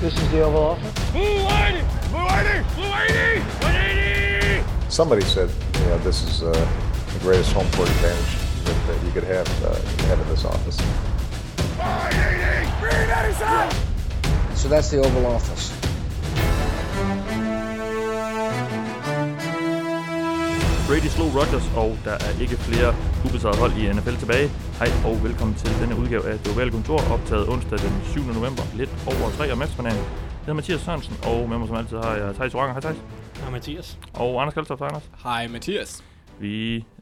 This is the Oval Office. Blue 180! Blue 180! Blue 180! 180! Somebody said, you know, this is uh, the greatest home court advantage that, that you could have, uh, have in this office. 180! Green 87! So that's the Oval Office. Brady slog Rodgers, og der er ikke flere ubesejrede hold i NFL tilbage. Hej og velkommen til denne udgave af Det Ovale Kontor, optaget onsdag den 7. november, lidt over 3 om eftermiddagen. Jeg hedder Mathias Sørensen, og med mig som altid har jeg Thijs Oranger. Hej Thijs. Hej Mathias. Og Anders Kaltoft. Hej Anders. Hej Mathias. Vi,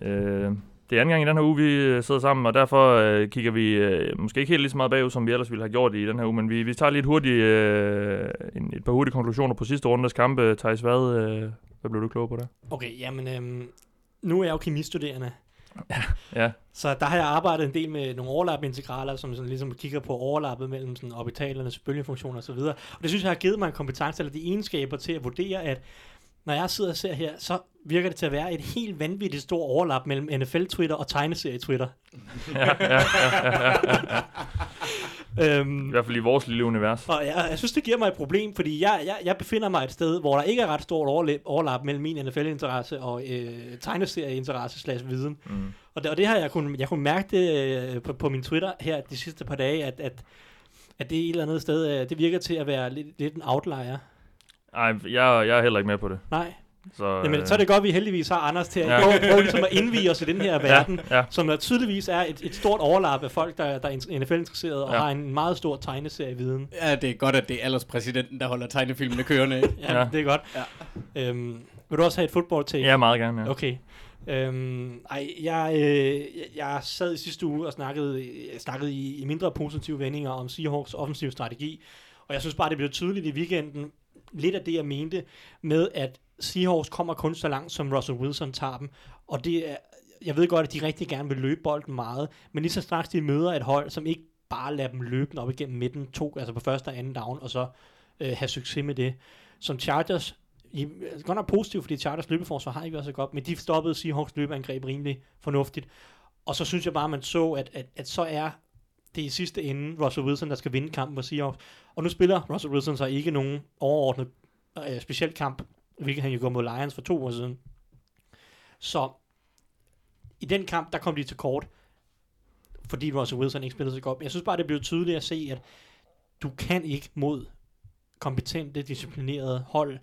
øh, det er anden gang i den her uge, vi øh, sidder sammen, og derfor øh, kigger vi øh, måske ikke helt lige så meget bagud, som vi ellers ville have gjort i den her uge, men vi, vi tager lige et, hurtigt, øh, en, et par hurtige konklusioner på sidste rundes kampe. Thijs, hvad, øh, hvad blev du klog på der? Okay, jamen, øhm, nu er jeg jo kemistuderende. Ja, Så der har jeg arbejdet en del med nogle overlap-integraler, som sådan ligesom kigger på overlappet mellem sådan orbitalernes bølgefunktioner osv. Og det synes jeg har givet mig en kompetence, eller de egenskaber til at vurdere, at når jeg sidder og ser her, så virker det til at være et helt vanvittigt stort overlap mellem NFL-Twitter og tegneserie-Twitter. ja, ja, ja, ja, ja. Øhm, I hvert fald i vores lille univers. Og jeg, jeg synes, det giver mig et problem, fordi jeg, jeg, jeg befinder mig et sted, hvor der ikke er ret stort overlap, overlap mellem min NFL-interesse og øh, tegneserie-interesse slash viden. Mm. Og det, og det har jeg kunne, jeg kunne mærke det øh, på, på min Twitter her de sidste par dage, at, at, at det et eller andet sted, øh, det virker til at være lidt, lidt en outlier. Ej, jeg, jeg er heller ikke med på det. Nej, Så, Jamen, så er det godt, at vi heldigvis har Anders til at Ja. prøve, prøve ligesom at indvige os i den her verden, Ja, ja. som der tydeligvis er et, et stort overlap af folk, der, der er NFL-interesserede og Ja. har en meget stor tegneserie-viden. Ja, det er godt, at det er alderspræsidenten, der holder tegnefilmene kørende. Ja, Ja. det er godt. Ja. Øhm, vil du også have et fodbold til? Ja, meget gerne, ja. Okay. Øhm, ej, jeg, øh, jeg, jeg sad i sidste uge og snakkede, jeg snakkede i, i mindre positive vendinger om Seahawks offensiv strategi, og jeg synes bare, det blev tydeligt i weekenden, lidt af det, jeg mente, med at Seahawks kommer kun så langt, som Russell Wilson tager dem, og det er, jeg ved godt, at de rigtig gerne vil løbe bolden meget, men lige så straks de møder et hold, som ikke bare lader dem løbe den op igennem midten, to, altså på første og anden down, og så øh, have succes med det. Som Chargers, i, altså godt nok positivt, fordi Chargers løbeforsvar har ikke været så godt, men de stoppede Seahawks løbeangreb rimelig fornuftigt. Og så synes jeg bare, man så, at, at, at så er det i sidste ende Russell Wilson, der skal vinde kampen for Seahawks. Og nu spiller Russell Wilson så ikke nogen overordnet øh, speciel kamp, hvilket han jo går mod Lions for to år siden. Så i den kamp, der kom de til kort, fordi Russell Wilson ikke spillede så godt. Men jeg synes bare, det blev tydeligt at se, at du kan ikke mod kompetente, disciplinerede hold,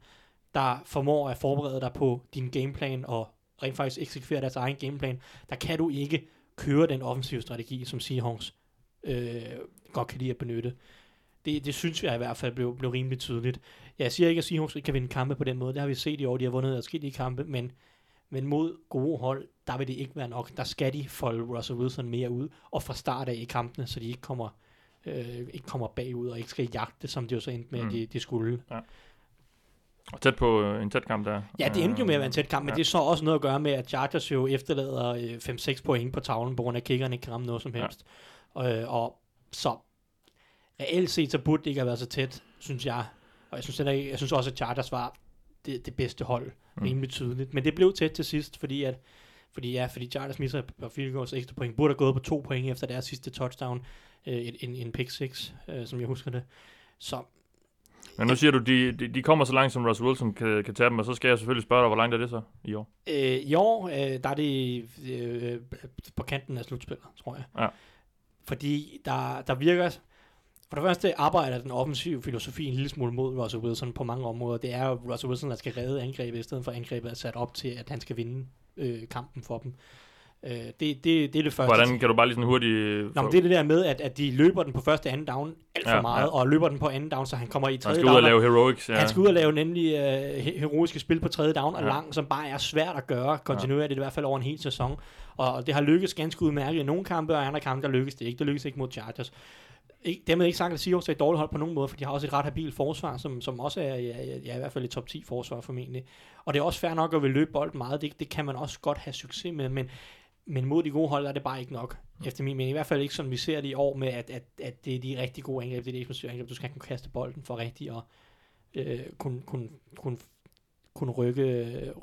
der formår at forberede dig på din gameplan og rent faktisk eksekvere deres egen gameplan, der kan du ikke køre den offensive strategi, som Seahawks øh, godt kan lide at benytte. Det, det synes jeg i hvert fald blev, blev rimelig tydeligt. Jeg siger ikke, at Seahawks ikke kan vinde kampe på den måde. Det har vi set i år. De har vundet adskillige kampe, men, men mod gode hold, der vil det ikke være nok. Der skal de folde Russell Wilson mere ud, og fra start af i kampene, så de ikke kommer, øh, ikke kommer bagud og ikke skal jagte, som de jo så endte med, Mm. mm. de, de skulle. Og tæt på øh, en tæt kamp der. Ja, det endte jo med at være en tæt kamp, men Ja. ja. det er så også noget at gøre med, at Chargers jo efterlader øh, 5-6 point på tavlen, på grund af at kickerne ikke kan ramme noget som Ja. helst. Øh, og så reelt set, så burde det ikke have været så tæt, synes jeg. Og jeg synes, heller ikke, jeg synes også, at Chargers var det, det bedste hold, Mm. rimelig tydeligt. Men det blev tæt til sidst, fordi at fordi, ja, fordi Chargers misser par field goals ekstra point. Burde have gået på to point efter deres sidste touchdown. Øh, en, en, en pick 6, øh, som jeg husker det. Så Men nu siger du, de, de, de kommer så langt, som Russell Wilson kan, kan tage dem, og så skal jeg selvfølgelig spørge dig, hvor langt er det så i år? Øh, I år, øh, der er det øh, på kanten af slutspillet, tror jeg. Ja. Fordi der, der virker... For det første arbejder den offensive filosofi en lille smule mod Russell Wilson på mange områder. Det er jo Russell Wilson, der skal redde angrebet, i stedet for angrebet er sat op til, at han skal vinde øh, kampen for dem. Øh, det, det, det er det første. Hvordan kan du bare lige sådan hurtigt... Nå, men det er det der med, at, at de løber den på første anden down alt for Ja, ja, meget, ja. ja. og løber den på anden down, så han kommer i Han tredje skal ud og down. lave heroics, ja. Han skal ud og lave nemlig øh, he- heroiske spil på tredje down og Ja. lang, som bare er svært at gøre kontinuerligt, i hvert fald over en hel sæson. Og det har lykkes ganske udmærket i nogle kampe, og i andre kampe, der lykkes det ikke. Det lykkes ikke mod Chargers. Ikke, dermed ikke sagt, at Seahawks er et dårligt hold på nogen måde, for de har også et ret habilt forsvar, som, som også er, ja, ja, i hvert fald et top 10 forsvar formentlig. Og det er også fair nok at vil løbe bolden meget. Det, det kan man også godt have succes med, men, men mod de gode hold er det bare ikke nok, efter min mening. I hvert fald ikke, som vi ser det i år med, at, at, at det er de rigtig gode angreb, det er de eksplosive angreb. Du skal kunne kaste bolden for rigtigt og øh, kunne, kunne, kunne, kunne rykke,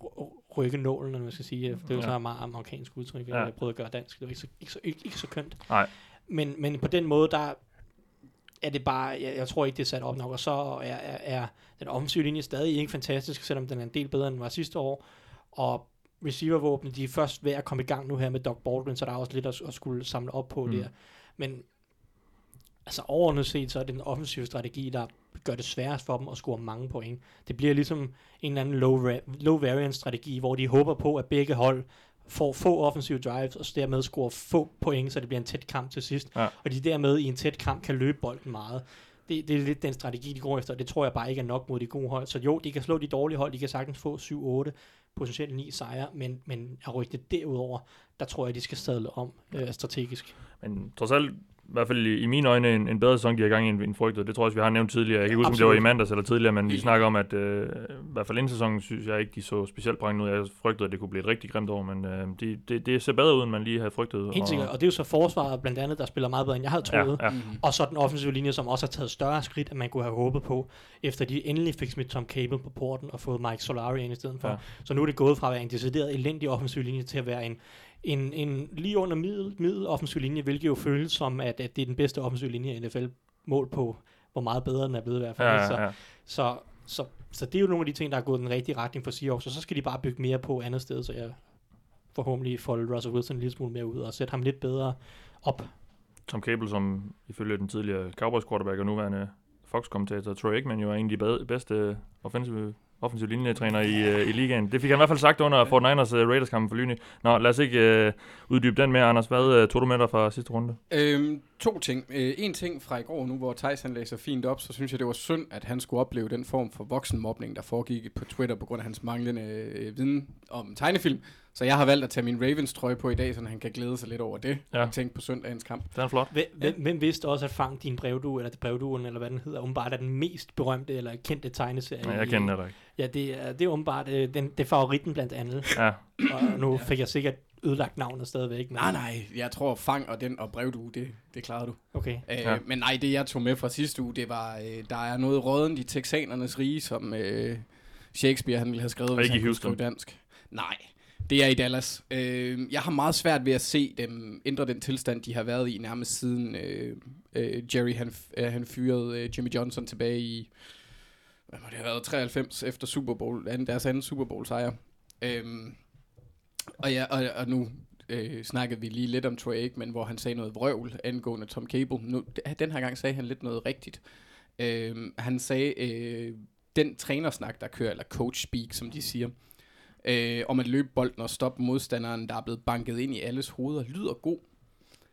rykke nålen, eller hvad man skal sige. Det er jo Ja. så et meget amerikansk udtryk, Ja. jeg prøvede at gøre dansk. Det var ikke så, ikke så, ikke, ikke så kønt. Nej. Men, men på den måde, der, er det bare, jeg, jeg tror ikke, det er sat op nok, og så er, er, er den offensive linje stadig ikke fantastisk, selvom den er en del bedre, end den var sidste år, og receivervåbne, de er først ved at komme i gang nu her med Doc Baldwin, så der er også lidt at, at skulle samle op på Mm. mm. der. Men altså overordnet set, så er det den offensive strategi, der gør det sværest for dem at score mange point. Det bliver ligesom en eller anden low, ra- low variance strategi, hvor de håber på, at begge hold får få offensive drives, og dermed score få point, så det bliver en tæt kamp til sidst. Ja. Og de dermed i en tæt kamp kan løbe bolden meget. Det, det er lidt den strategi, de går efter, og det tror jeg bare ikke er nok mod de gode hold. Så jo, de kan slå de dårlige hold, de kan sagtens få 7-8, potentielt 9 sejre, men, men at rykke det derudover, der tror jeg, de skal sadle om øh, strategisk. Men trods alt, i hvert fald i, i mine øjne, en, en bedre sæson, de har gang i end, end frygtet. Det tror jeg også, vi har nævnt tidligere. Jeg kan ikke huske, om det var i mandags eller tidligere, men vi snakker om, at øh, i hvert fald inden sæsonen, synes jeg ikke, de så specielt brændende ud. Jeg frygtede, at det kunne blive et rigtig grimt år, men øh, det, det, det ser bedre ud, end man lige havde frygtet. Helt sikkert, og det er jo så forsvaret blandt andet, der spiller meget bedre, end jeg havde troet. Ja, ja. Mm-hmm. Og så den offensive linje, som også har taget større skridt, end man kunne have håbet på, efter de endelig fik smidt Tom Cable på porten og fået Mike Solari ind i stedet for. Ja. Så nu er det gået fra at være en decideret elendig offensiv linje til at være en, en, en lige under middel, middel offensiv linje, hvilket jo føles som, at, at det er den bedste offensiv linje i NFL mål på, hvor meget bedre den er blevet i hvert fald. Ja, Så, ja, ja. så, så, så det er jo nogle af de ting, der er gået den rigtige retning for Seahawks, og så skal de bare bygge mere på andet sted, så jeg forhåbentlig folde Russell Wilson en lille smule mere ud og sætte ham lidt bedre op. Tom Cable, som ifølge den tidligere Cowboys quarterback og nuværende Fox-kommentator Troy Aikman jo er en af de bedste offensive, offensiv linjetræner i, uh, i ligaen. Det fik han i hvert fald sagt under 49ers uh, øh, Raiders-kampen for Lyne. Nå, lad os ikke uh, uddybe den mere, Anders. Hvad uh, tog du med dig fra sidste runde? Øhm, to ting. Øh, en ting fra i går nu, hvor Thijs han læser fint op, så synes jeg, det var synd, at han skulle opleve den form for voksenmobning, der foregik på Twitter på grund af hans manglende øh, viden om tegnefilm. Så jeg har valgt at tage min Ravens trøje på i dag, så han kan glæde sig lidt over det. Ja. Ja. Tænk på søndagens kamp. Den er flot. Hvem, hvem, hvem vidste også, at Fang din brevdue, eller brevduen, eller hvad den hedder, umiddelbart er den mest berømte eller kendte tegneserie? Nej, jeg kender det ikke. Ja, det er, det er umiddelbart øh, den, det er favoritten blandt andet. Ja, Og nu fik jeg sikkert ødelagt navnet stadigvæk. Men, Nej, nej, jeg tror fang og den og brevdue, det, det klarede du. Okay. Øh, Ja. ja. Men nej, det jeg tog med fra sidste uge, det var, øh, der er noget rådent i texanernes rige, som øh, Shakespeare han ville have skrevet, Og hvis ikke han kunne skrive dansk. Nej, det er i Dallas. Øh, jeg har meget svært ved at se dem ændre den tilstand, de har været i nærmest siden øh, øh, Jerry han, øh, han fyrede øh, Jimmy Johnson tilbage i, hvad må det have været, 93 efter Super Bowl, anden, deres anden Super Bowl sejr. Øhm, og, ja, og, og nu øh, snakkede vi lige lidt om Troy Aikman, hvor han sagde noget vrøvl angående Tom Cable. Nu, den her gang sagde han lidt noget rigtigt. Øhm, han sagde, øh, den trænersnak, der kører, eller coach speak, som de siger, øh, om at løbe bolden og stoppe modstanderen, der er blevet banket ind i alles hoveder, lyder god.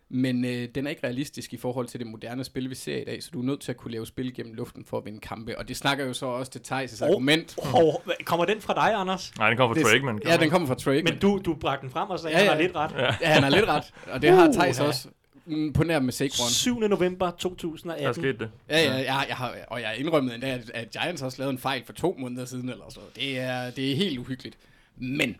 Men øh, den er ikke realistisk i forhold til det moderne spil, vi ser i dag, så du er nødt til at kunne lave spil gennem luften for at vinde kampe. Og det snakker jo så også til Thijs' Og- argument. Hvad- kommer den fra dig, Anders? nej, den kommer fra Aikman. Ja, den kommer fra Troy Aikman. Men du, du bragte den frem og sagde, Ja, ja, ja. han har lidt ret. Ja. Ja, han har lidt ret, og det har Thijs også. Mm, På nær med Saquon. 7. november Der 2018. skete det. Ja, ja, jeg, jeg har, og jeg indrømmede endda, at, at Giants også lavede en fejl for to måneder siden, eller så. Det er, det er helt uhyggeligt. Men,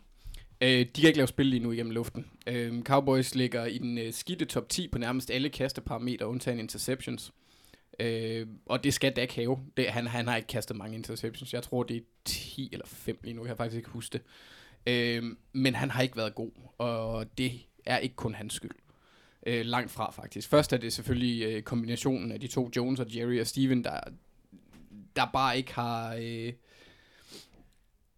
øh, de kan ikke lave spil lige nu igennem luften. Øh, Cowboys ligger i den øh, skidte top 10 på nærmest alle kasteparametre, undtagen interceptions. Øh, og det skal Dak have. Det, han, han har ikke kastet mange interceptions. Jeg tror, det er 10 eller 5 lige nu. Jeg kan faktisk ikke huske det. Øh, men han har ikke været god, og det er ikke kun hans skyld. Øh, langt fra faktisk. Først er det selvfølgelig øh, kombinationen af de to, Jones og Jerry og Steven, der, der bare ikke har, øh,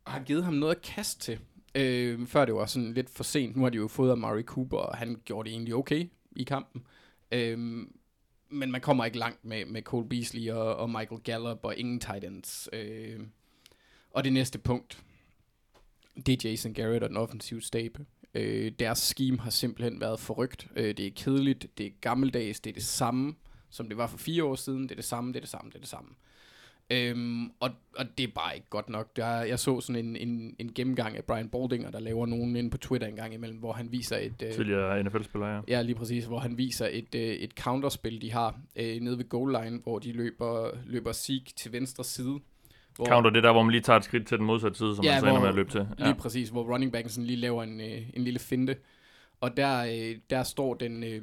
har givet ham noget at kaste til. Øh, før det var sådan lidt for sent. Nu har de jo fået Amari Cooper, og han gjorde det egentlig okay i kampen. Øh, men man kommer ikke langt med, med Cole Beasley og, og Michael Gallup og ingen tight ends. Øh, og det næste punkt, det er Jason Garrett og den offensive stab. Øh, deres scheme har simpelthen været forrygt. Øh, det er kedeligt, det er gammeldags, det er det samme, som det var for fire år siden. Det er det samme, det er det samme, det er det samme. Øhm, og, og det er bare ikke godt nok. Der, jeg så sådan en, en, en gennemgang af Brian Baldinger, der laver nogen inde på Twitter en gang imellem, hvor han viser et... Øh, Tidligere NFL-spiller, ja. Ja, lige præcis, hvor han viser et, øh, et counterspil, de har øh, nede ved goal line, hvor de løber, løber Zeke til venstre side. Hvor, Counter, det er der, hvor man lige tager et skridt til den modsatte side, som Ja, man så ender hvor- med at løbe til. Lige præcis, hvor running backen sådan lige laver en, øh, en lille finte. Og der, øh, der står den øh,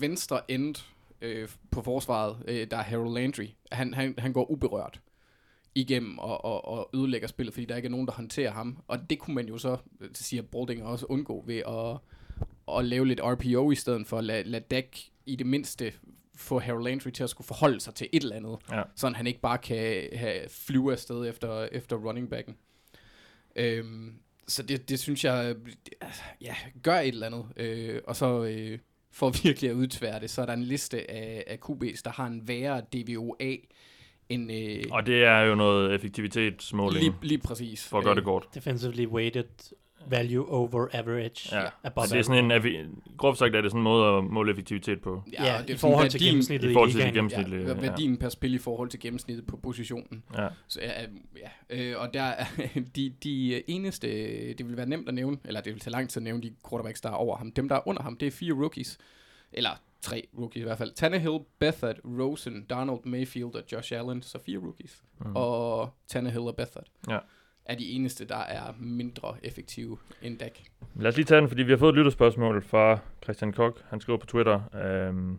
venstre end øh, på forsvaret, øh, der er Harold Landry. Han, han, han går uberørt igennem og, og, og ødelægger spillet, fordi der ikke er nogen, der håndterer ham. Og det kunne man jo så, øh, siger Baldinger også, undgå ved at, at lave lidt RPO i stedet for at lade, lade Dak i det mindste få Harold Landry til at skulle forholde sig til et eller andet, Ja. så han ikke bare kan have, flyve afsted efter, efter running backen. Øhm, så det, det synes jeg, altså, ja, gør et eller andet. Øh, og så øh, for virkelig at udtvære det, så er der en liste af, af QB's, der har en værre DVOA end... Øh, Og det er jo noget effektivitetsmåling, lige, lige præcis. for at gøre det kort. Defensively weighted value over average. Ja, above så det er sådan en, groft sagt er det sådan en måde at måle effektivitet på. Ja, og det i er forhold sådan til værdien- gennemsnittet i forhold til ligaen. gennemsnitlige, Ja, ja. værdien per spil i forhold til gennemsnittet på positionen. Ja. Så, ja, ja. Øh, og der er de, de eneste, det vil være nemt at nævne, eller det vil tage lang tid at nævne de quarterbacks, der er over ham. Dem, der er under ham, det er fire rookies. Eller tre rookies i hvert fald. Tannehill, Bethard, Rosen, Donald, Mayfield og Josh Allen, så fire rookies. Mm. Og Tannehill og Bethard Ja. Er de eneste, der er mindre effektive end Dak. Lad os lige tage den, fordi vi har fået et lytterspørgsmål fra Christian Kok. Han skriver på Twitter, øhm,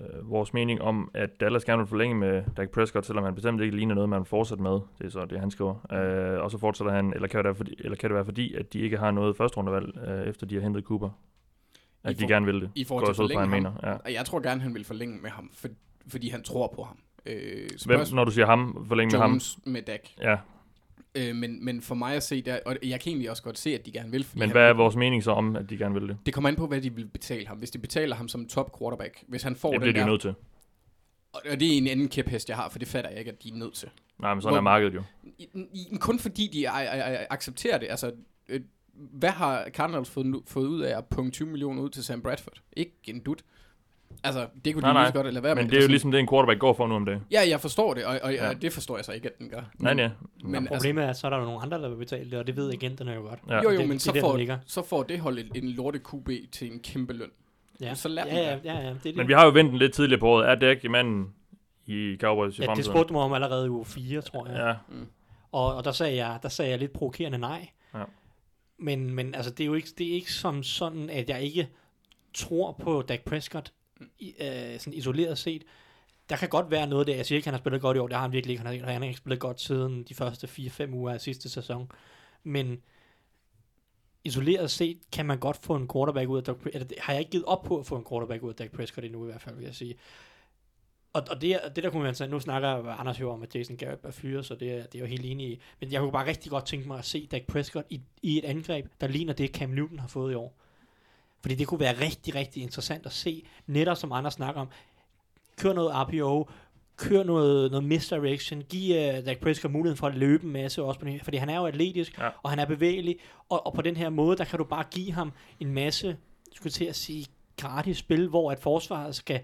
øh, vores mening om, at Dallas gerne vil forlænge med Dak Prescott, selvom han bestemt ikke ligner noget, man vil fortsætte med. Det er så det, han skriver. Øh, og så fortsætter han, eller kan, det være fordi, eller kan det være fordi, at de ikke har noget første rundevalg, øh, efter de har hentet Cooper? At I de for- gerne vil det. I forhold til at fra, forlænge ham. mener. Ja. Og jeg tror gerne, han vil forlænge med ham, for, fordi han tror på ham. Øh, Hvem, når du siger ham, forlænge med ham? Jones med Dak. Ja, Øh, men, men for mig at se, der, og jeg kan egentlig også godt se, at de gerne vil. men hvad er vores mening så om, at de gerne vil det? Det kommer an på, hvad de vil betale ham. Hvis de betaler ham som top quarterback, hvis han får Det den bliver de der... nødt til. Og og det er en anden kæphest, jeg har, for det fatter jeg ikke, at de er nødt til. Nej, men sådan Hvor- er markedet jo. I, i, kun fordi de a- a- a- accepterer det. Altså, øh, hvad har Cardinals fået, fået ud af at punge 20 millioner ud til Sam Bradford? Ikke en dut. Altså, det kunne Nej, de nej. lige så godt lade være med. Men det er jo sådan- ligesom det, en quarterback går for nu om dagen. Ja, jeg forstår det, og, og, Ja. og det forstår jeg så ikke, at den gør. Nej, nej. Men altså, Problemet er, så er der jo nogle andre, der vil betale det, og det ved agenterne jo godt. Ja. jo, jo, det- men det så, der, den får, ligger. så får det holdet en lorte QB til en kæmpe løn. Ja, Så lad ja, ja, ja, ja, det er det. Men vi har jo ventet lidt tidligere på året. Er Dak manden i Cowboys i ja, det fremtiden? spurgte du mig om allerede i uge 4, tror jeg. Ja, Og, og der, sagde jeg, der sagde jeg lidt provokerende nej. Ja. Men, men altså, det er jo ikke, det er ikke som sådan, at jeg ikke tror på Dak Prescott i, øh, sådan isoleret set. Der kan godt være noget der. Jeg siger ikke, at han har spillet godt i år. Det har han virkelig ikke. Han har, han har ikke spillet godt siden de første 4-5 uger af sidste sæson. Men isoleret set kan man godt få en quarterback ud af Dak Prescott. Har jeg ikke givet op på at få en quarterback ud af Dak Prescott endnu i hvert fald, vil jeg sige. Og, og det, det der kunne man sige, nu snakker Anders jo om, at Jason Garrett er fyret, så det, er- det er jeg jo helt enig i. Men jeg kunne bare rigtig godt tænke mig at se Dak Prescott i, i et angreb, der ligner det, Cam Newton har fået i år. Fordi det kunne være rigtig, rigtig interessant at se, netop som Anders snakker om. Kør noget RPO, kør noget, noget misdirection, giv uh, Dak Prescott muligheden for at løbe en masse også på her, fordi han er jo atletisk, Ja. og han er bevægelig, og, og på den her måde, der kan du bare give ham en masse, skulle til at sige, gratis spil, hvor at forsvaret skal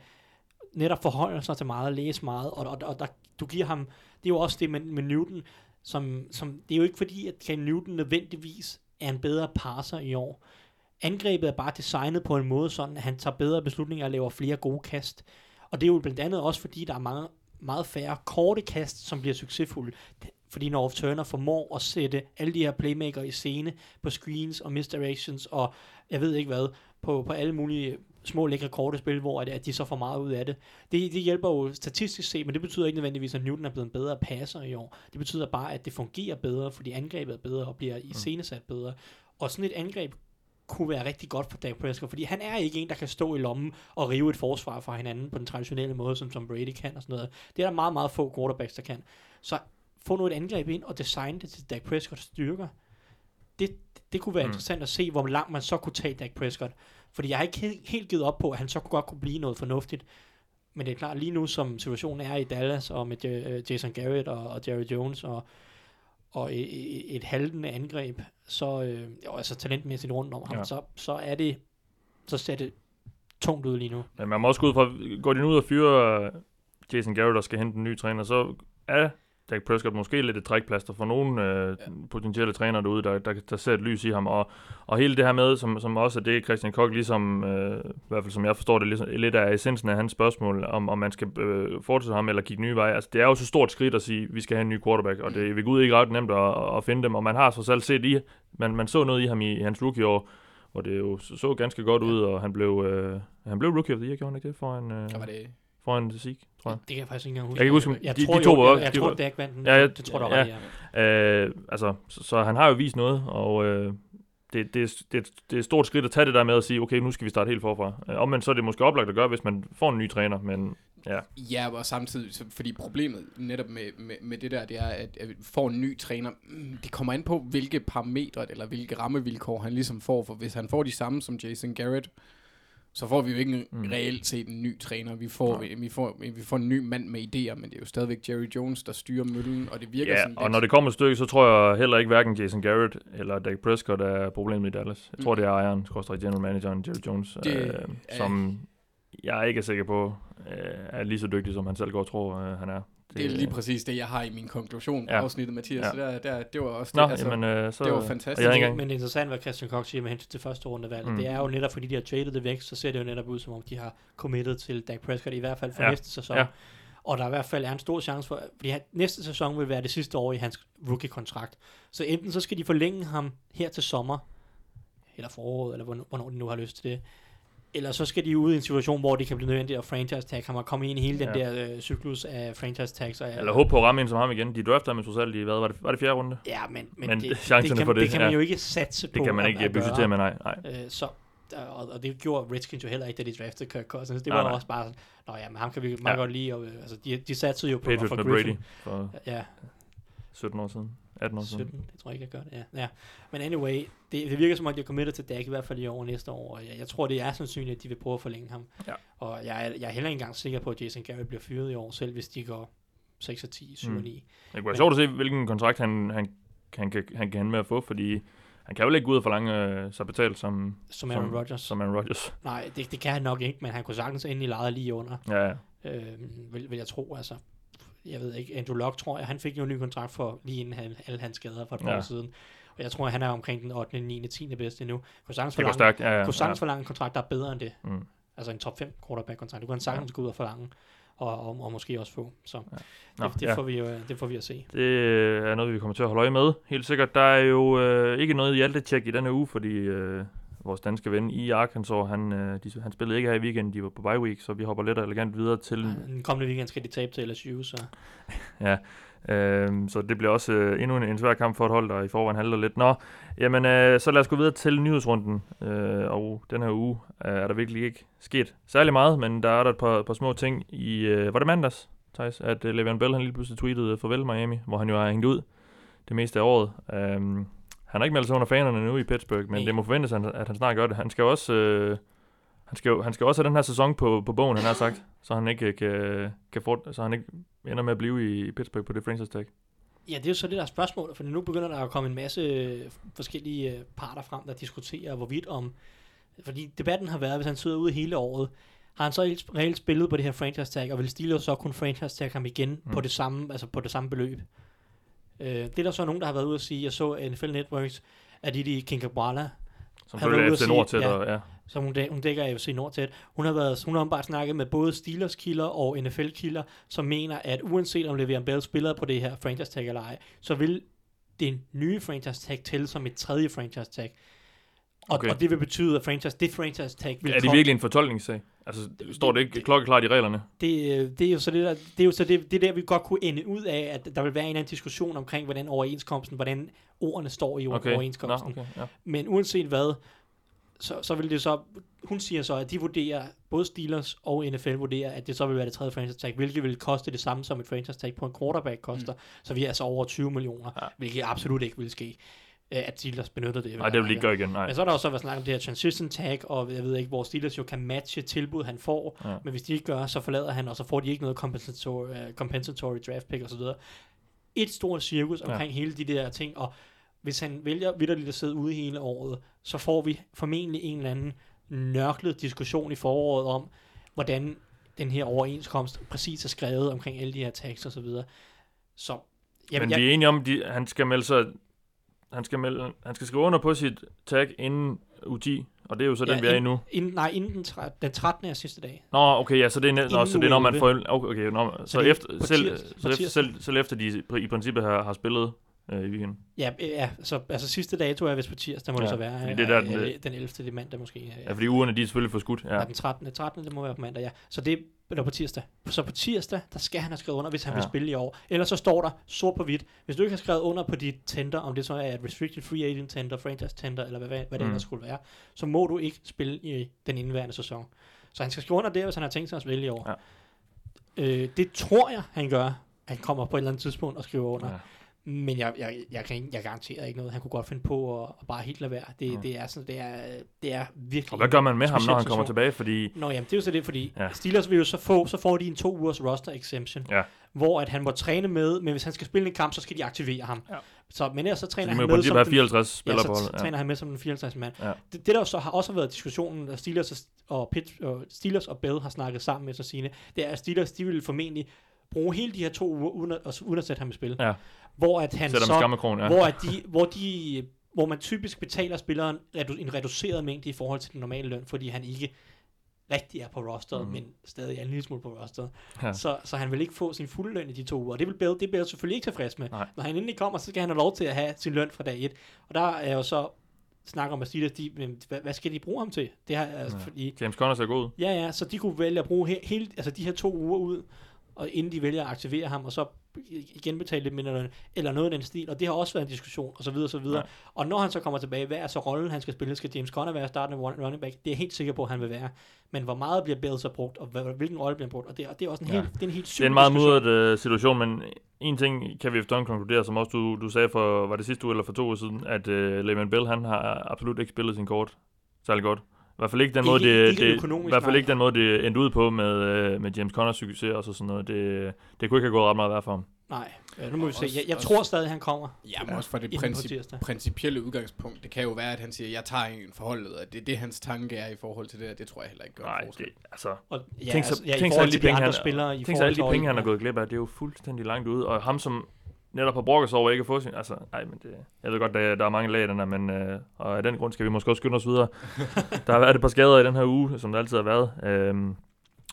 netop forholde sig til meget og læse meget, og, og, og der, du giver ham, det er jo også det med, med Newton, som, som, det er jo ikke fordi, at Cam Newton nødvendigvis er en bedre passer i år. Angrebet er bare designet på en måde sådan, at han tager bedre beslutninger og laver flere gode kast. Og det er jo blandt andet også fordi, der er mange, meget færre korte kast, som bliver succesfulde. Fordi når Turner formår at sætte alle de her playmaker i scene på screens og misdirections og jeg ved ikke hvad, på, på alle mulige små lækre korte spil, hvor at, at de så får meget ud af det. det. Det hjælper jo statistisk set, men det betyder ikke nødvendigvis, at Newton er blevet en bedre passer i år. Det betyder bare, at det fungerer bedre, fordi angrebet er bedre og bliver iscenesat bedre. Og sådan et angreb kunne være rigtig godt for Dak Prescott, fordi han er ikke en, der kan stå i lommen og rive et forsvar fra hinanden på den traditionelle måde, som Tom Brady kan og sådan noget. Det er der meget, meget få quarterbacks, der kan. Så få nu et angreb ind og designe det til Dak Prescotts styrker. Det, det kunne være Mm. interessant at se, hvor langt man så kunne tage Dak Prescott. Fordi jeg har ikke helt, helt givet op på, at han så kunne godt kunne blive noget fornuftigt. Men det er klart, lige nu som situationen er i Dallas, og med øh, Jason Garrett og, og Jerry Jones, og, og et, et haltende angreb, så øh, jo, altså talentmæssigt rundt om ham, Ja. så, så er det, så ser det tungt ud lige nu. Men man må også gå ud fra, går de nu ud og fyre Jason Garrett og skal hente en ny træner, så er Dak Prescott måske lidt et trækplaster for nogle øh, ja. potentielle trænere derude, der, der, der ser et lys i ham. Og, og hele det her med, som, som også er det, Christian Koch ligesom, øh, i hvert fald som jeg forstår det, ligesom, lidt af essensen af hans spørgsmål, om, om man skal øh, fortsætte ham eller kigge nye veje. Altså, det er jo så stort skridt at sige, vi skal have en ny quarterback, og det er ved Gud ikke ret nemt at, at finde dem. Og man har så selv set i, man, man så noget i ham i, i hans rookie-år, hvor det jo så, så ganske godt ud, og han blev, øh, han blev rookie of the year, gjorde han ikke det, for en, øh, Så var det... for en Zeke, tror jeg. Det kan jeg faktisk ikke engang huske. Jeg kan huske, jeg de- tror de to jo, var også- jeg, jeg de tror, var- Dak vandt den. Ja, ja, det tror du ja. ja. Øh, altså, så, så han har jo vist noget, og øh, det, det, er- det, er- det er et stort skridt at tage det der med at sige, okay, nu skal vi starte helt forfra. Øh, Omvendt så er det måske oplagt at gøre, hvis man får en ny træner, men ja, Ja, og samtidig, så, fordi problemet netop med, med, med det der, det er, at, at får en ny træner. Mm, Det kommer an på, hvilke parametre eller hvilke rammevilkår han ligesom får. For hvis han får de samme som Jason Garrett, så får vi jo ikke Mm. reelt set en ny træner. Vi får, Nej. vi, får, vi får en ny mand med idéer, men det er jo stadigvæk Jerry Jones, der styrer møllen, og det virker ja sådan og når det kommer et stykke, så tror jeg heller ikke hverken Jason Garrett eller Dak Prescott er problemet i Dallas. Jeg tror, Mm. det er ejeren, skorstræk general manageren, Jerry Jones, Det øh, er- som jeg ikke er sikker på, øh, er lige så dygtig, som han selv går og tror, øh, han er. Det er lige præcis det, jeg har i min konklusion på Ja. afsnittet, Mathias. Ja. Så der, der, det var også Nå, det. Altså, jamen, øh, så, det var fantastisk. Jeg engang, men det er interessant, hvad Christian Koch siger med hensyn til første rundevalg. Mm. Mm. Det er jo netop, fordi de har traded det væk, så ser det jo netop ud, som om de har committed til Dak Prescott, i hvert fald for Ja. næste sæson. Ja. Og der i hvert fald er en stor chance for, fordi han, næste sæson vil være det sidste år i hans rookie-kontrakt. Så enten så skal de forlænge ham her til sommer, eller foråret, eller hvornår, hvornår de nu har lyst til det. Eller så skal de ud i en situation, hvor det kan blive nødvendigt at franchise tag ham og komme ind i hele den Ja. der øh, cyklus af franchise tags. Og, eller håbe på at ramme en som ham igen. De draftede ham trods alt i, hvad var det, var det fjerde runde? Ja, men, men, Men det, chancerne det, kan, for det, det kan man jo ikke satse på. Det kan man ikke budgettere med, nej. nej. Øh, så, og, og det gjorde Redskins jo heller ikke, da de draftede Kirk Cousins. Det Nej, var nej. også bare sådan, nå ja, men ham kan vi meget Ja. godt lide. Og, øh, altså, de, de satsede jo på Patriots for Griffin. Brady for Ja, 17 år siden. 18 år siden. 17, det tror jeg ikke, jeg gør det. Ja. ja. Men anyway, det, det virker som om, de er committed til Dak i hvert fald i år næste år. Og jeg, jeg tror, det er sandsynligt, at de vil prøve at forlænge ham. Ja. Og jeg, er- jeg er heller ikke engang sikker på, at Jason Garrett bliver fyret i år, selv hvis de går 6 og 10, 7 Mm. og 9. Det kunne være sjovt at se, hvilken kontrakt han, han, han, kan, han kan hende med at få, fordi han kan jo ikke gå ud og forlange øh, sig betalt som, Som Aaron Rodgers. som Aaron Rodgers. Nej, det, det kan han nok ikke, men han kunne sagtens ende i lejet lige under. Ja, ja. øh, vil, vil jeg tro, altså. Jeg ved ikke, Andrew Luck tror jeg, han fik jo en ny kontrakt for lige inden han, alle hans skader for et par Ja. år siden. Og jeg tror, han er omkring den 8., 9., 10. bedste nu. Kunne sagtens forlange. Ja, ja, ja. forlange en kontrakt, der er bedre end det. Mm. Altså en top 5 quarterback kontrakt. Du kan sagtens gå ud og forlange, og, og, og måske også få. Så Nå, det, det, ja. får vi det får vi at se. Det øh, er noget, vi kommer til at holde øje med. Helt sikkert. Der er jo øh, ikke noget Hjalte-tjek i denne uge, fordi øh, vores danske ven i Arkansas, han, øh, de, han spillede ikke her i weekenden, de var på bye week, så vi hopper lidt og elegant videre til Den kommende weekend skal de tabe til LSU, så Øhm, så det bliver også øh, endnu en, en svær kamp for et hold, der i forvejen halter lidt. Nå, jamen øh, så lad os gå videre til nyhedsrunden. Øh, og den her uge øh, er der virkelig ikke sket særlig meget, men der er der et par, par små ting i, øh, var det mandags, Thijs, at øh, Le'Veon Bell han lige pludselig tweetede øh, farvel Miami, hvor han jo har hængt ud det meste af året. Øhm, han har ikke meldt sig under fanerne nu i Pittsburgh, men Nej. det må forventes, at han, at han snart gør det. Han skal også... Øh, han skal, jo, han skal også have den her sæson på, på bogen, han har sagt, så han ikke kan, kan få, så han ikke ender med at blive i, Pittsburgh på det franchise tag. Ja, det er jo så det der er spørgsmål, for nu begynder der at komme en masse øh, forskellige øh, parter frem, der diskuterer, hvorvidt om... Fordi debatten har været, hvis han sidder ude hele året, har han så reelt- spillet på det her franchise tag, og vil Steelers så kunne franchise tag ham igen mm. på, det samme, altså på det samme beløb? Øh, det er der så nogen, der har været ude at sige, jeg så NFL Networks, at Didi Kinkabwala, Som følger ude at FC sige- Nord til, ja. ja. som hun, dæ- hun dækker AFC Nord til. Hun har, været, hun har bare snakket med både Steelers kilder og NFL kilder, som mener, at uanset om Le'Veon Bell spiller på det her franchise tag eller ej, så vil det nye franchise tag tælle som et tredje franchise tag. Og, Okay. og det vil betyde, at franchise, det franchise tag vil Er det virkelig en fortolkningssag? Altså, står det ikke klokkeklart i reglerne? det, øh, det er jo så det der, det er jo så det, det er der, vi godt kunne ende ud af, at der vil være en eller anden diskussion omkring, hvordan overenskomsten, hvordan ordene står i Okay. okay. Nå, overenskomsten. okay, ja. Men uanset hvad, så, så vil det så, hun siger så, at de vurderer, både Steelers og NFL vurderer, at det så vil være det tredje franchise tag, hvilket vil koste det samme som et franchise tag på en quarterback koster. Mm. Så vi er altså over 20 millioner, Ja. hvilket absolut ikke vil ske, at Steelers benytter det. Nej, det vil de ikke gøre igen, nej. Men så er der også været snak om det her transition tag, og jeg ved ikke, hvor Steelers jo kan matche tilbud, han får. Ja. Ja. Men hvis de ikke gør, så forlader han, og så får de ikke noget compensatory, uh, compensatory draft pick osv. Et stort cirkus Ja. omkring hele de der ting, og hvis han vælger vidderligt at sidde ude hele året, så får vi formentlig en eller anden nørklet diskussion i foråret om, hvordan den her overenskomst præcis er skrevet omkring alle de her tags og så videre. Så Men vi er enige om, at han skal melde sig... Han skal, melde, han skal skrive under på sit tag inden U10, og det er jo så den, Ja, vi er i nu. inden, nej, inden den, tre- den 13. er sidste dag. Nå, okay, ja, så det er, næ- nå, så det er når man får... Okay, okay nå, så, er efter, selv, tirs- på så efter, selv, selv efter de i- princippet har, har spillet øh, i weekenden. Ja, øh, ja så, altså sidste dato er vist på tirsdag, må Ja, det så være. fordi det er der, øh, den- øh, den 11. det mandag måske. Ja, fordi ugerne de er selvfølgelig for skudt. Ja. Ja. Den 13. 13. det må være på mandag, ja. Så det, eller på tirsdag. Så på tirsdag, der skal han have skrevet under, hvis han ja. Vil spille i år. Ellers så står der sort på hvidt. Hvis du ikke har skrevet under på dit tender, om det så er et restricted free agent tender, franchise tender, eller hvad, hvad, hvad det Mm. ellers skulle være, så må du ikke spille i den indværende sæson. Så han skal skrive under der, hvis han har tænkt sig at spille i år. Ja. Øh, det tror jeg, han gør. Han kommer på et eller andet tidspunkt og skriver under. Ja. Ja. Men jeg, jeg, jeg, kan jeg garanterer ikke noget. Han kunne godt finde på at, at bare helt lade være. Det, Ja. det, er sådan, det, er, det er virkelig... Og hvad gør man med ham, når han kommer tilbage? Fordi Nå jamen, det er jo så det, fordi Ja. ja. Steelers vil jo så få, så får de en to ugers roster exemption, Ja. hvor at han må træne med, men hvis han skal spille en kamp, så skal de aktivere ham. Ja. Så, men ellers så så træner de må han med som have den, 54 ja, så på holdet. træner han med som den 54 mand. Ja. Det, det, der så har også været diskussionen, at Steelers og, Pitt, og Steelers og Bell har snakket sammen med sig sine, det er, at Steelers, de vil formentlig bruge hele de her to uger, uden at, uden at sætte ham i spil. Ja. Hvor at han Sætter så ja. hvor, at de, hvor, de, hvor man typisk betaler spilleren redu- en reduceret mængde i forhold til den normale løn, fordi han ikke rigtig er på rosteret, mm. men stadig er en lille smule på rosteret. Ja. Så, så han vil ikke få sin fulde løn i de to uger. Og det vil Bell, det er Bell selvfølgelig ikke tilfreds med. Nej. Når han endelig kommer, så skal han have lov til at have sin løn fra dag 1. Og der er jo så snak om at sige, at de, hvad, hvad, skal de bruge ham til? Det her, altså, Ja. fordi, James Conner ser god ud. ja, ja, så de kunne vælge at bruge he, hele, altså de her to uger ud, og inden de vælger at aktivere ham, og så igen betale lidt mindre eller noget af den stil, og det har også været en diskussion, og så videre, og så videre. Ja. Og når han så kommer tilbage, hvad er så rollen, han skal spille? Skal James Conner være startende running back? Det er jeg helt sikker på, at han vil være. Men hvor meget bliver Bell så brugt, og hvilken rolle bliver han brugt? Og det, og det er også en Ja. helt, det er en helt syg Det er en meget mudret uh, situation, men en ting kan vi efterhånden konkludere, som også du, du sagde for, var det sidste uge eller for to uger siden, at uh, Le'Veon Bell, han har absolut ikke spillet sin kort særlig godt. I hvert fald ikke den måde, Ikke- det, ikke det, i hvert fald ikke den måde, det endte ud på med, uh, med James Connors succes og så sådan noget. Det, det kunne ikke have gået ret meget værd for ham. Nej, ja, nu må vi se. Jeg, jeg også- tror stadig, han kommer Ja, men også fra det princip, principielle udgangspunkt. Det kan jo være, at han siger, jeg tager en forholdet, og det er det, hans tanke er i forhold til det, og det tror jeg heller ikke gør Nej, forskel. det, altså, Og, ja, tænk så, altså, ja, tænk så alle de penge, han, spillere. i tænk så alle de penge, han har gået glip af. Det er jo fuldstændig langt ude. Og ham, som netop har brokket sig over ikke at få sin... Altså, nej, men det, jeg ved godt, der, der er mange lag i den her, men øh, og af den grund skal vi måske også skynde os videre. der har været et par skader i den her uge, som der altid har været. Øhm,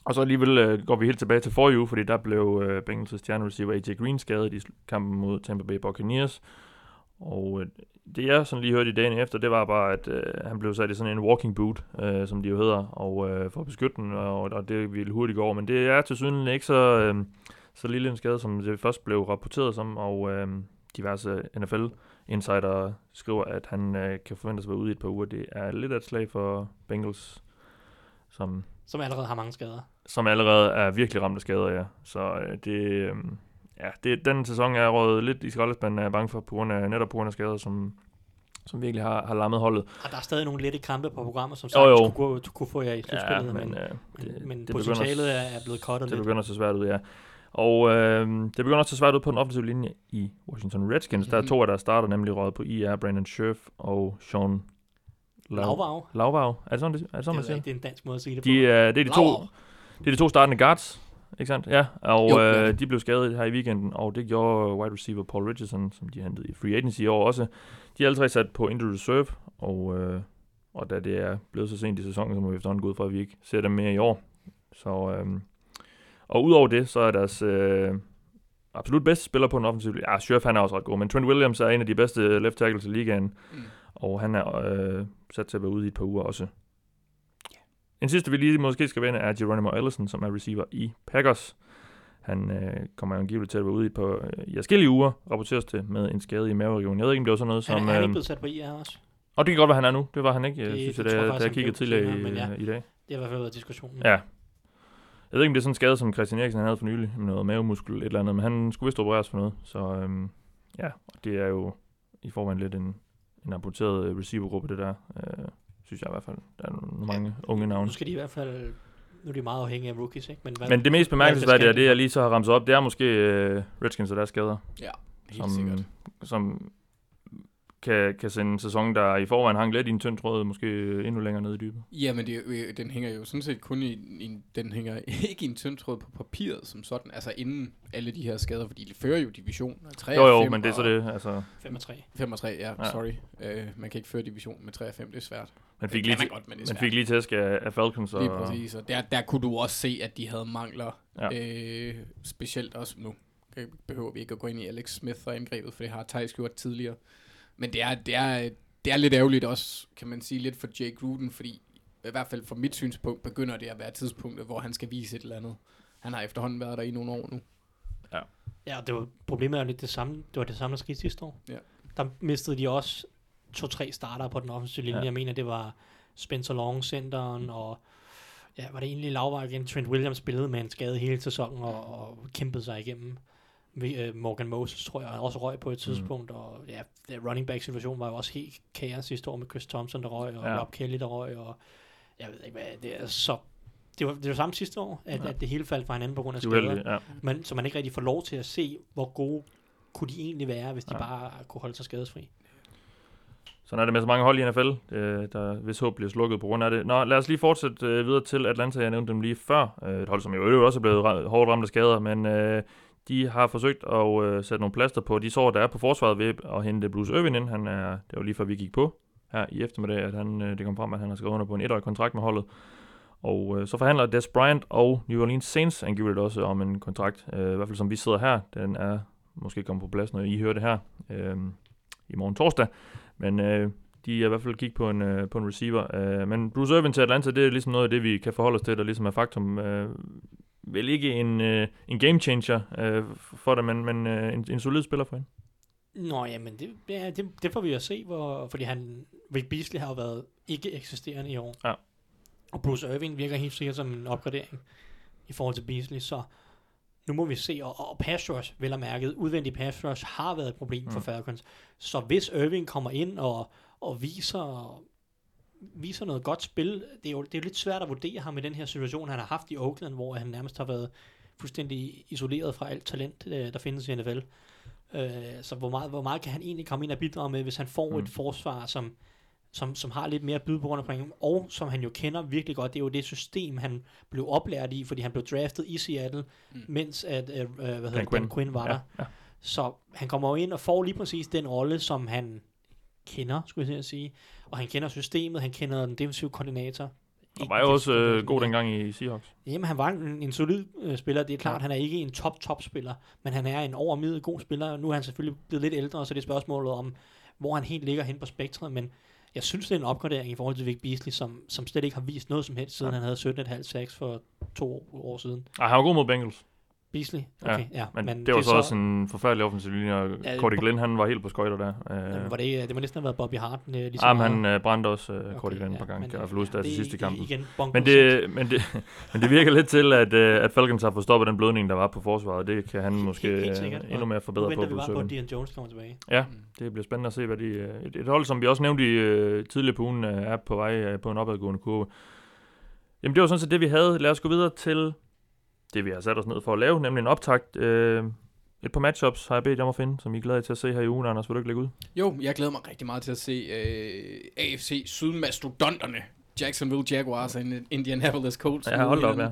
og så alligevel øh, går vi helt tilbage til forrige uge, fordi der blev øh, Bengals' stjerne receiver AJ Green skadet i kampen mod Tampa Bay Buccaneers. Og øh, det jeg sådan lige hørte i dagen efter, det var bare, at øh, han blev sat i sådan en walking boot, øh, som de jo hedder, og øh, for at beskytte den, og, og det ville hurtigt gå over. Men det er til syden ikke så, øh, så lille en skade, som det først blev rapporteret som, og øh, diverse NFL insider skriver, at han øh, kan forventes at være ude i et par uger. Det er lidt af et slag for Bengals, som, Som allerede har mange skader. som allerede er virkelig ramt af skader, ja. Så øh, det, øh, ja, det, den sæson er rådet lidt i skraldespanden, er jeg bange for, på grund af, netop på grund af skader, som, som virkelig har, har lammet holdet. Og der er stadig nogle lette kampe på programmet, som Jo, sagt jo. skulle, gå, kunne få jer i slutspillet, Ja, men, men, øh, det, men det begynder- potentialet er, er blevet Det lidt. begynder at se svært ud, ja. Og øh, det begynder også at svært ud på den offensive linje i Washington Redskins. Mm-hmm. Der er Mhm. to af deres starter, nemlig røget på IR, Brandon Scherf og Sean Lavvav. Lavvav. Er det sådan, det, er det sådan man Det, ved siger? det er en dansk måde at sige det De, på. er, det, er de to, det er de to startende guards, ikke sandt? Ja, og Jo, øh, de blev skadet her i weekenden, og det gjorde wide receiver Paul Richardson, som de hentede i free agency i år også. De er alle tre sat på injured reserve, og, øh, og da det er blevet så sent i sæsonen, så må vi efterhånden gå ud fra, at vi ikke ser dem mere i år. Så, øh, og udover det, så er deres øh, absolut bedste spiller på den offensive. Ja, Scherf han er også ret god, men Trent Williams er en af de bedste left tackles i ligaen, Mm. og han er øh, sat til at være ude i et par uger også. En sidste, vi lige måske skal vende, er Geronimo Allison, som er receiver i Packers. Han øh, kommer angiveligt til at være ude i, på, øh, i forskellige uger, rapporteres det, med en skade i maveregionen. Jeg ved ikke, om det var sådan noget Han, som... er- han er ikke Øh, blevet sat på IR også. og det kan godt være, han er nu. Det var han ikke, Det- det, synes det jeg, da, jeg da jeg han kiggede tidligere i, men ja. i dag. Det har i hvert fald været diskussionen. Ja. Jeg ved ikke, om det er sådan en skade, som Christian Eriksen han havde for nylig, med noget mavemuskel et eller andet, men han skulle vist opereres for noget. Så øhm, ja, det er jo i forvejen lidt en, en amputeret øh, receivergruppe, det der. Øh, synes jeg i hvert fald. Der er nogle mange unge navne. Nu skal de i hvert fald... Nu er de meget afhængige af rookies, ikke? Men, hvad, Men det mest bemærkelsesværdige er skal det, jeg lige så har ramset op, det er måske øh, Redskins og deres skader, Ja, helt som, sikkert. som kan, kan sende en sæson, der i forvejen hang lidt i en tynd tråd, måske endnu længere ned i dybet. Jamen, det, er jo- øh, den hænger jo sådan set kun i, i en- den hænger ikke i en tynd tråd på papiret som sådan, altså inden alle de her skader, fordi de fører jo division. 3 Jo og jo, fem men det er så og det, altså, 5 og 3. 5 og 3, ja, Ja. ja. sorry. Uh, man kan ikke føre division med 3 og 5, det er svært. man Det fik lige, man godt, men det er man fik lige tæsk af, af Falcons. Og, Lige præcis, og der, der kunne du også se, at de havde mangler. Ja. Ja. Øh, specielt også nu. øh, Behøver vi ikke at gå ind i Alex Smith og angrebet, for det har Thijs gjort tidligere. Men det er, det er, det er lidt ærgerligt også, kan man sige, lidt for Jake Gruden, fordi i hvert fald fra mit synspunkt, begynder det at være tidspunktet, hvor han skal vise et eller andet. Han har efterhånden været der i nogle år nu. Ja, det var, problemet er jo lidt det samme. Det var det samme, der skete sidste år. Ja. Der mistede de også to-tre starter på den offensive linje. Ja. Ja. Jeg mener, det var Spencer Long, centeren, og ja, var det egentlig lavvej igen. Trent Williams spillede med en skade hele sæsonen og, og kæmpede sig igennem. Øh, Morgan Moses, tror jeg, også røg på et tidspunkt, mm. og ja, running back situation var jo også helt kaos sidste år med Chris Thompson, der røg, og Ja. Rob Kelly, der røg, og jeg ved ikke hvad, det er så... Det var det var samme sidste år, at, Ja. at det hele faldt fra hinanden på grund af er skader ja. man, så man ikke rigtig får lov til at se, hvor gode kunne de egentlig være, hvis de Ja. bare kunne holde sig skadesfri. Sådan er det med så mange hold i NFL, øh, der hvis håb bliver slukket på grund af det. Nå, lad os lige fortsætte øh, videre til Atlanta. Jeg nævnte dem lige før. Øh, et hold, som jo også er blevet hårdt ramt af skader, men øh, de har forsøgt at øh, sætte nogle plaster på de sår, der er på forsvaret ved at hente Bruce Irvin ind. Han er, det var lige før vi gik på her i eftermiddag, at han, øh, det kom frem, at han har skrevet under på en etårig kontrakt med holdet. Og øh, så forhandler Des Bryant og New Orleans Saints angiveligt også om en kontrakt, øh, i hvert fald som vi sidder her. Den er måske kommet på plads, når I hører det her øh, i morgen torsdag. Men øh, de er i hvert fald kigge på en, øh, på en receiver. Øh, men Bruce Irvin til Atlanta, det er ligesom noget af det, vi kan forholde os til, der ligesom er faktum. Øh, vel ikke en, øh, en game changer øh, for det, men, men øh, en, en solid spiller for hende. Nå, jamen, det, ja, det, det får vi at se, hvor, fordi han, Rick Beasley har jo været ikke eksisterende i år. Ja. Og Bruce Irving virker helt sikkert som en opgradering i forhold til Beasley, så nu må vi se, og, og pass rush, vel og mærket, udvendig pass rush har været et problem mm. for. Falcons. Så hvis Irving kommer ind og, og viser, viser noget godt spil, det er, jo, det er jo lidt svært at vurdere ham i den her situation, han har haft i Oakland, hvor han nærmest har været fuldstændig isoleret fra alt talent, øh, der findes i NFL. Øh, så hvor meget, hvor meget kan han egentlig komme ind og bidrage med, hvis han får Mm. et forsvar, som, som, som har lidt mere at byde på rundt omkring ham, og som han jo kender virkelig godt. Det er jo det system, han blev oplært i, fordi han blev draftet i Seattle, Mm. mens at, øh, hvad hedder Dan Quinn. Quinn. Dan Quinn var ja, der. ja. Så han kommer jo ind og får lige præcis den rolle, som han kender, skulle jeg sige. Og han kender systemet, han kender den defensive koordinator. Ikke var jo også øh, god dengang i Seahawks. Jamen, han var en, en solid øh, spiller. Det er klart, Ja. ja. han er ikke en top-top-spiller, men han er en overmiddel god spiller. Nu er han selvfølgelig blevet lidt ældre, så det er spørgsmålet om, hvor han helt ligger hen på spektret, men jeg synes, det er en opgradering i forhold til Vic Beasley, som, som slet ikke har vist noget som helst, siden Ja. han havde 17,5 sacks for to år siden. Ej, han var god mod Bengals. Beasley? Ja, Okay, ja. ja Men, men det var så, også en forfærdelig offensiv linje, og Ja, Cordy det- Glenn, han var helt på skøjter der. Øh, var det, ikke- det må næsten have været Bobby Hart. Øh, lige så ah, men han øh, brændte også øh, Cordy Okay, Glenn et par ja, gange, men, i hvert fald udstadet til det- sidste kampen. Igen, Men det, men, det, men det virker lidt til, at, øh, at Falcons har fået stoppet den blødning, der var på forsvaret. Det kan han Helt- måske helt øh, sikkert. endnu mere nu forbedre på. venter vi bare på, at. Dion Jones kommer tilbage. Ja, Mm. det bliver spændende at se, hvad de... øh, Et, et hold, som vi også nævnte i, øh, tidligere på ugen, øh, er på vej øh, på en opadgående kurve. Jamen, det var sådan set det, vi havde. Lad os gå videre til det, vi har sat os ned for at lave, nemlig en optakt. Øh, et par matchups har jeg bedt jer om at finde, som I er glade til at se her i ugen, Anders. Vil du ikke lægge ud? Jo, jeg glæder mig rigtig meget til at se øh, AFC Sydmastodonterne. Jacksonville Jaguars og Indianapolis Colts. Ja, hold op, ja.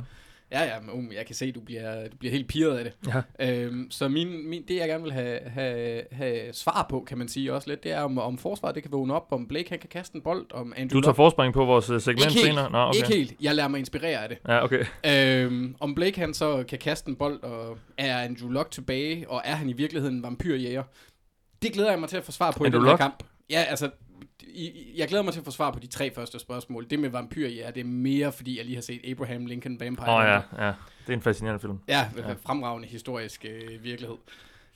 Ja, ja, men um, jeg kan se, du bliver, du bliver helt pirret af det. Ja. Øhm, så min, min, det, jeg gerne vil have, have, have svar på, kan man sige også lidt, det er, om, om forsvaret det kan vågne op, om Blake han kan kaste en bold, om Andrew Du tager forspring på vores øh, segment ikke helt, senere? Nå, okay. ikke helt. Jeg lader mig inspirere af det. Ja, okay. Øhm, om Blake han så kan kaste en bold, og er Andrew Luck tilbage, og er han i virkeligheden en vampyrjæger? Det glæder jeg mig til at få svar på Andrew i den her Luck? kamp. Ja, altså, i, jeg glæder mig til at få svar på de tre første spørgsmål. Det med vampyrjæger, det er mere, fordi jeg lige har set Abraham Lincoln Vampire. Åh oh, ja, ja. Det er en fascinerende film. Ja, Ja. ja. fremragende historisk øh, virkelighed.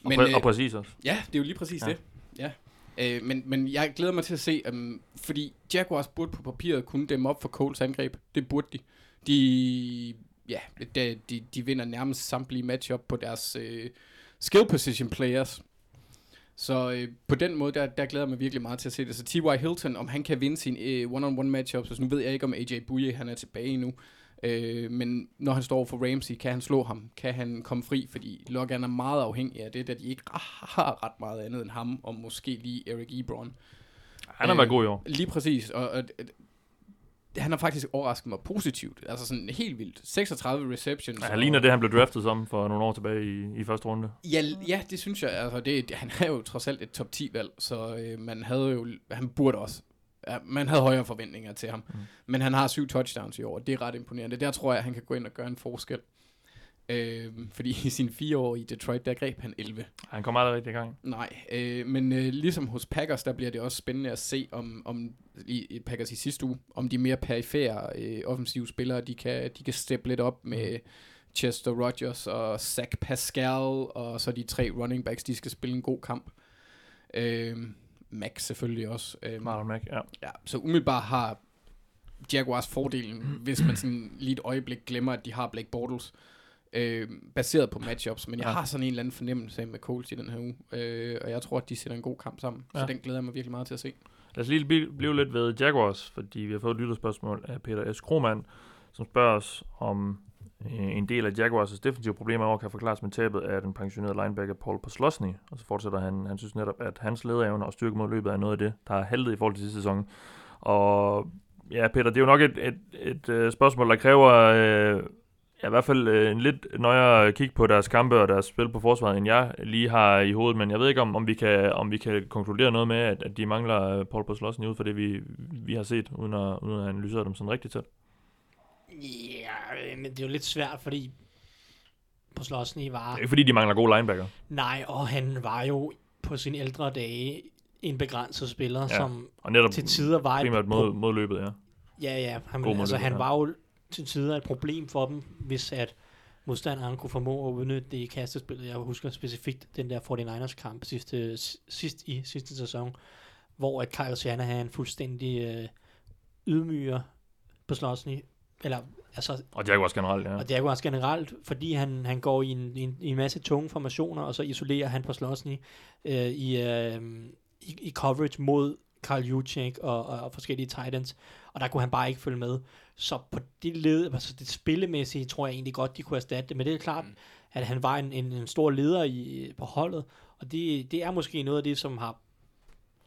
Og, Men, præ- øh, og præcis også. Ja, det er jo lige præcis Ja. ja. det. Ja. Øh, men, men jeg glæder mig til at se, um, fordi Jaguars burde på papiret kunne dæmme op for Coles angreb. Det burde de. De, ja, de, de, de vinder nærmest samtlige matchup på deres øh, skill position players. Så øh, på den måde, der, der glæder jeg mig virkelig meget til at se det. Så T.Y. Hilton, om han kan vinde sin øh, one-on-one matchups, så nu ved jeg ikke, om AJ Bouye han er tilbage endnu. Øh, men når han står for Ramsey, kan han slå ham? Kan han komme fri? Fordi Logan er meget afhængig af det, da de ikke har ret meget andet end ham, og måske lige Eric Ebron. Han har været god i år. Lige præcis, og, og han har faktisk overrasket mig positivt. Altså sådan helt vildt. 36 receptions. Ja, han ligner det, han blev draftet som for nogle år tilbage i, i første runde. Ja, ja, det synes jeg. Altså, det, han er jo trods alt et top 10 valg, så øh, man havde jo, han burde også. Ja, man havde højere forventninger til ham. Mm. Men han har syv touchdowns i år, og det er ret imponerende. Der tror jeg, at han kan gå ind og gøre en forskel. Øh, fordi i sine fire år i Detroit, der greb han 11. Han kommer aldrig rigtig i gang. Nej, øh, men øh, ligesom hos Packers, der bliver det også spændende at se, om, om i, Packers i sidste uge, om de mere perifære øh, offensive spillere, de kan, de kan steppe lidt op med Chester Rogers og Zach Pascal, og så de tre running backs, de skal spille en god kamp. Øh, Max selvfølgelig også. Øh, Marlon Mack, ja. Ja, så umiddelbart har Jaguars fordelen, hvis man sådan lige et øjeblik glemmer, at de har Blake Bortles, øh, baseret på matchups. Men jeg Ja. har sådan en eller anden fornemmelse af med Colts i den her uge, øh, og jeg tror, at de sætter en god kamp sammen. Ja. Så den glæder jeg mig virkelig meget til at se. Lad os lige blive, blive lidt ved Jaguars, fordi vi har fået et lytterspørgsmål af Peter S. Krohmann, som spørger os om øh, en del af Jaguars' defensive problemer over kan forklares med tabet af den pensionerede linebacker Paul Posluszny. Og så fortsætter han, han synes netop, at hans lederevner og styrke mod løbet er noget af det, der har haltet i forhold til sidste sæson. Og ja, Peter, det er jo nok et, et, et, øh, spørgsmål, der kræver øh, ja, i hvert fald øh, en lidt nøjere kig på deres kampe og deres spil på forsvaret, end jeg lige har i hovedet. Men jeg ved ikke, om, om, vi, kan, om vi kan konkludere noget med, at, at de mangler øh, Paul Posluszny ud for det, vi, vi har set, uden at, uden at analysere dem sådan rigtigt tæt. Ja, men det er jo lidt svært, fordi på Slosny var... Det er ikke fordi, de mangler gode linebacker. Nej, og han var jo på sine ældre dage en begrænset spiller, ja. Som Og netop til tider var primært mod, mod løbet, ja. Ja, ja. Han, God altså, han var jo til tider et problem for dem, hvis at modstanderen kunne formå at udnytte det i kastespillet. Jeg husker specifikt den der 49ers kamp sidste, sidst i sidste sæson, hvor at Kyle Shanahan fuldstændig øh, ydmyger på Slosny, eller altså, Og Jaguars generelt, ja. og er også generelt, fordi han, han går i en, i, en, en masse tunge formationer, og så isolerer han på Slosny øh, i, øh, i, i coverage mod Carl Juchek og, og, og forskellige Titans, og der kunne han bare ikke følge med. Så på det led, altså det spillemæssige, tror jeg egentlig godt, de kunne erstatte det, men det er klart, mm. at han var en, en, en stor leder i, på holdet, og det, det er måske noget af det, som har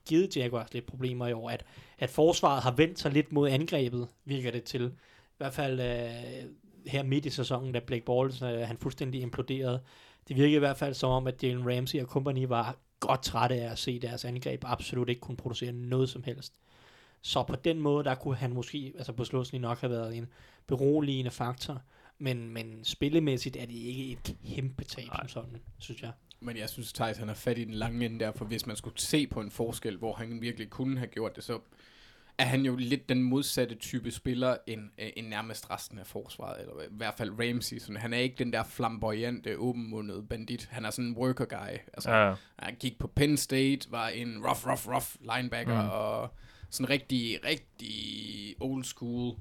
givet Jaguars lidt problemer i år, at, at forsvaret har vendt sig lidt mod angrebet, virker det til. I hvert fald øh, her midt i sæsonen, da Blake Bortles øh, han fuldstændig imploderede. Det virkede i hvert fald som om, at Jalen Ramsey og company var godt trætte af at se deres angreb absolut ikke kunne producere noget som helst. Så på den måde, der kunne han måske, altså på slutningen nok have været en beroligende faktor, men, men spillemæssigt er det ikke et kæmpe tab som sådan, synes jeg. Men jeg synes, Thijs han har fat i den lange ende der, for hvis man skulle se på en forskel, hvor han virkelig kunne have gjort det, så er han jo lidt den modsatte type spiller end, øh, end nærmest resten af forsvaret, eller i hvert fald Ramsey. Sådan, han er ikke den der flamboyante, åbenmundede bandit. Han er sådan en worker guy. Altså, Ja, Han gik på Penn State, var en rough, rough, rough linebacker. Mm. og sådan rigtig, rigtig old school